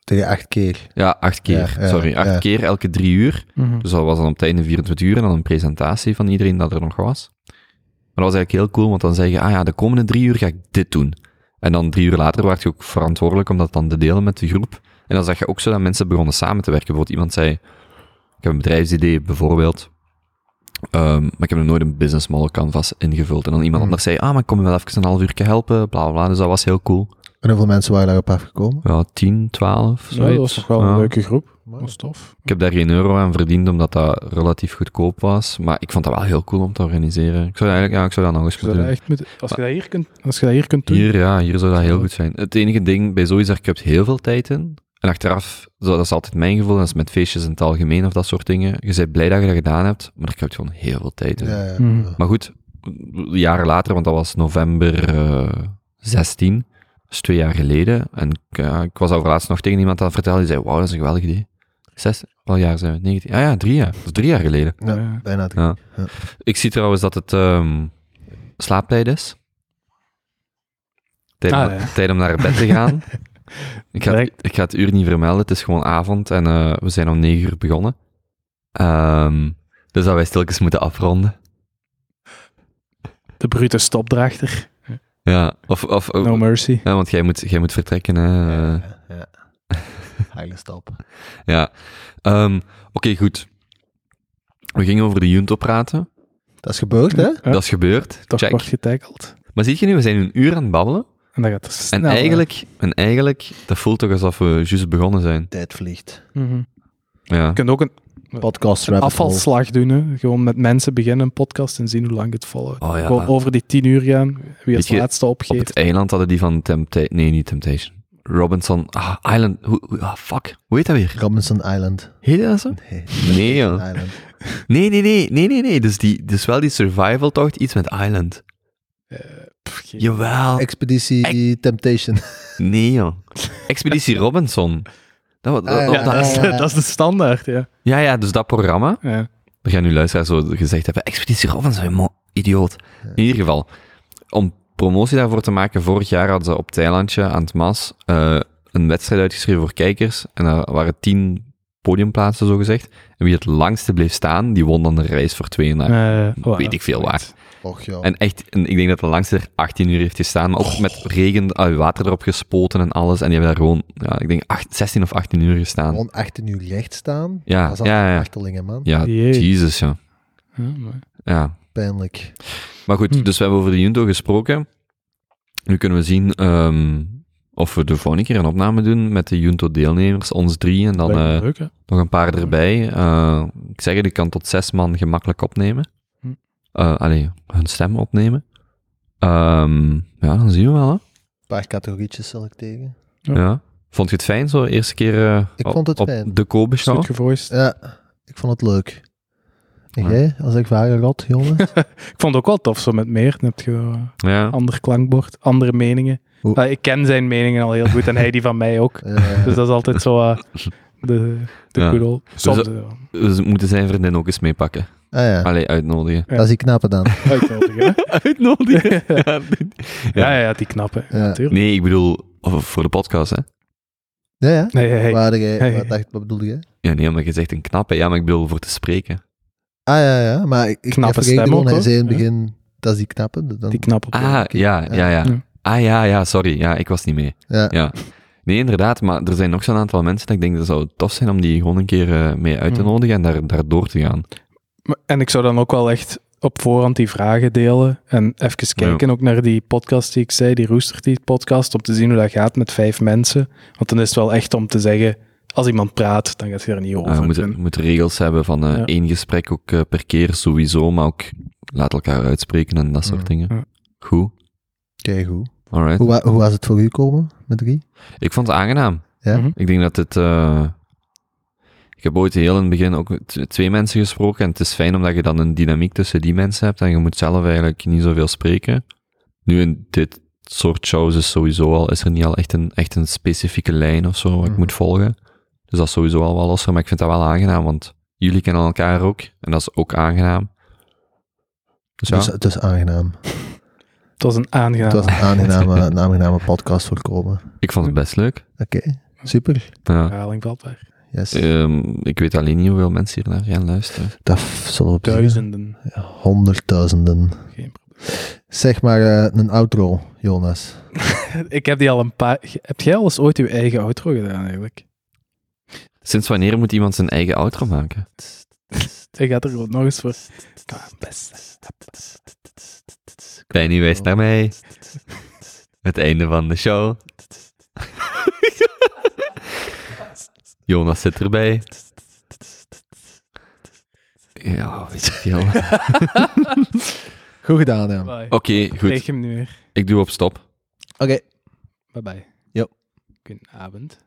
Tegen acht keer. ja, acht keer, Ja, ja, sorry, acht ja. keer elke drie uur. Mhm. Dus dat was dan op het einde 24 uur en dan een presentatie van iedereen dat er nog was. Maar dat was eigenlijk heel cool, want dan zeg je, ah ja, de komende drie uur ga ik dit doen. En dan drie uur later werd je ook verantwoordelijk om dat dan te delen met de groep. En dan zag je ook zo dat mensen begonnen samen te werken. Bijvoorbeeld iemand zei, ik heb een bedrijfsidee bijvoorbeeld, ehm, maar ik heb nog nooit een business model canvas ingevuld. En dan iemand Mhm. anders zei, ah, maar ik kom je wel even een half uur helpen, bla bla bla. Dus dat was heel cool. En hoeveel mensen waren daarop afgekomen? Ja, 10, 12, Ja, zoiets. dat was toch wel een Ja. leuke groep. Dat was tof. Ik heb daar geen euro aan verdiend, omdat dat relatief goedkoop was. Maar ik vond dat wel heel cool om te organiseren. Ik zou dat eigenlijk, ja, ik zou dat nog eens moeten doen. echt moet, als, je dat hier kunt, als je dat hier kunt doen. Hier, ja, hier zou dat heel goed zijn. Het enige ding bij zoiets, daar heb je heel veel tijd in. En achteraf, zo, dat is altijd mijn gevoel, dat is met feestjes in het algemeen of dat soort dingen. Je bent blij dat je dat gedaan hebt, maar daar heb je gewoon heel veel tijd in. Ja, ja. Mhm. ja. Maar goed, jaren later, want dat was november eh 16, dat is twee jaar geleden. En ik, ik was over laatst nog tegen iemand aan het vertellen, die zei, wauw, dat is een geweldig idee. Zes, wel jaar zijn we? 19? Ah ja, drie jaar. Dat is drie jaar geleden. Ja, bijna drie. Ja. Ik zie trouwens dat het ehm slaaptijd is. Tijd, om, Ah, ja. tijd om naar bed te gaan. *laughs* ik, ga, het- ik ga het uur niet vermelden, het is gewoon avond en eh, we zijn om negen uur begonnen. Ehm, dus dat wij stilletjes moeten afronden. De brute stopdrachter. Ja, of, of, No mercy. ja, want jij moet, jij moet vertrekken. Hè. eh. Ja, ja. *laughs* Heilige stap. Ja. Ehm, Oké, goed. We gingen over de Junto praten. Dat is gebeurd, hè? Ja. Dat is gebeurd. Toch Check. wordt getageld. Maar zie je nu, we zijn een uur aan het babbelen. En dat gaat snel. En eigenlijk, en eigenlijk, dat voelt toch alsof we juist begonnen zijn. Tijd vliegt. Mhm. Ja. Je kunt ook een, Podcast een afvalslag doen. Hè. Gewoon met mensen beginnen een podcast en zien hoe lang het volgt. Oh ja. Gewoon over die tien uur gaan. Wie je, laatste Op opgeeft. het eiland hadden die van Temptation... Nee, niet Temptation. Robinson... Ah, Island... Hoe, hoe- ah, fuck. Hoe heet dat weer? Robinson Island. Heet dat zo? Nee, Nee, joh. Island. Nee, nee, nee. Nee, nee, nee. Dus, die, dus wel die survival tocht, iets met Island. Pff, Jawel. Expeditie Temptation. Nee, joh. Expeditie *laughs* Robinson. Dat, Ah, ja, dat- Ja, dat, is, ja, dat is de standaard, ja. ja, ja, dus dat programma. ja. Dan gaan nu luisteraars zo gezegd hebben, Expeditie Robinson, idioot. In ieder geval, om promotie daarvoor te maken, vorig jaar hadden ze op het eilandje aan het Mas eh, een wedstrijd uitgeschreven voor kijkers. En daar waren tien podiumplaatsen, zo gezegd. En wie het langste bleef staan, die won dan de reis voor twee naar. Eh, weet ik veel waar. Och ja. En echt, en ik denk dat de langste er 18 uur heeft gestaan, maar ook met regen, ah, water erop gespoten en alles. En die hebben daar gewoon, ja, ik denk acht- 16 of 18 uur gestaan. Gewoon 18 uur recht staan. Ja, dat is ja, ja. achterlingen, man. Ja, Jee. Jesus, ja. Ja, maar- Ja, Pijnlijk. Maar goed, Hm. dus we hebben over de Junto gesproken. Nu kunnen we zien ehm, of we de volgende keer een opname doen met de Junto-deelnemers, ons drie, en dan eh, leuk, nog een paar erbij. Eh, ik zeg het, ik kan tot zes man gemakkelijk opnemen. Eh allee, hun stem opnemen. Ehm, ja, dan zien we wel, hè. Een paar categorietjes selecteren. Ja. Ja. Vond je het fijn, zo eerste keer eh, Ik op- vond het op fijn. de Kobe show? gevoiced. Ja, ik vond het leuk. En Ja. jij, als ik vragen had, jongens? *laughs* Ik vond het ook wel tof, zo met meer. Dan heb je eh, Ja. ander klankbord, andere meningen. Hoe- Ah, ik ken zijn meningen al heel goed en hij die van mij ook. *laughs* Dus dat is altijd zo eh, de, de Ja. good old... Soms Dus, We moeten zijn vriendin ook eens meepakken. ah ja, Allee, uitnodigen. Ja. dat is die knappe dan. *laughs* uitnodigen. *laughs* uitnodigen? *laughs* ja, ja, die knappen. Ja. Natuurlijk. Nee, ik bedoel, voor de podcast, hè? Ja, ja. Nee, hey, hey. Waar had jij, Hey. wat, dacht, wat bedoelde jij? Ja, nee, omdat je zegt een knappe. Ja, maar ik bedoel voor te spreken. Ah ja, ja, maar ik, ik Knappe refereerde stem ook, hij zei in het Ja. begin, dat is die knappe. Dan, die knappen. Ah, ja, ja, ja. Ja. Ah, ja, ja, sorry. Ja, ik was niet mee. ja. Ja. Nee, inderdaad, maar er zijn nog zo'n aantal mensen dat ik denk dat het zou tof zijn om die gewoon een keer eh, mee uit te Hmm. nodigen en daar, daar door te gaan. Maar- En ik zou dan ook wel echt op voorhand die vragen delen. En even kijken ook naar die podcast die ik zei, die Rooster Teeth podcast, om te zien hoe dat gaat met vijf mensen. Want dan is het wel echt om te zeggen, als iemand praat, dan gaat je er niet over. Ah, we moeten, En- we moeten regels hebben van Ja. één gesprek ook eh, per keer sowieso, maar ook laat elkaar uitspreken en dat soort dingen. Ja. Goed, Kijk, goed. Alright. Hoe, wa- hoe was het voor u komen, met drie? Ik vond het aangenaam. Ja? Mhm. Ik denk dat het... eh, ik heb ooit heel in het begin ook twee mensen gesproken en het is fijn omdat je dan een dynamiek tussen die mensen hebt en je moet zelf eigenlijk niet zoveel spreken. Nu in dit soort shows is sowieso al, is er niet al echt een, echt een specifieke lijn of zo wat ik Mhm. moet volgen. Dus dat is sowieso al wel losser, maar ik vind dat wel aangenaam, want jullie kennen elkaar ook en dat is ook aangenaam. Dus ja, Dus het is aangenaam. *laughs* Het was een aangenaam. Het was een aangename, een aangename podcast voorkomen. ik vond het best leuk. Oké, super. Ja. herhaling vatbaar. Yes. Ehm, ik weet alleen niet hoeveel mensen hier naar gaan luisteren. Dat zullen we op. Duizenden. Ja, honderdduizenden. Geen Zeg maar eh, een outro, Jonas. probleem. Ik heb die al een paar... Heb jij al eens ooit uw eigen outro gedaan, eigenlijk? Sinds wanneer moet iemand zijn eigen outro maken? Ik ga er gewoon nog eens voor. Kom best. Benny wijst naar mij. Het einde van de show. *laughs* Jonas zit erbij. Ja, weet je veel. Goed gedaan, ja. Bye. Oké, Ik goed. hem nu weer. Ik doe op stop. Oké. Bye bye. Jo. Goedenavond.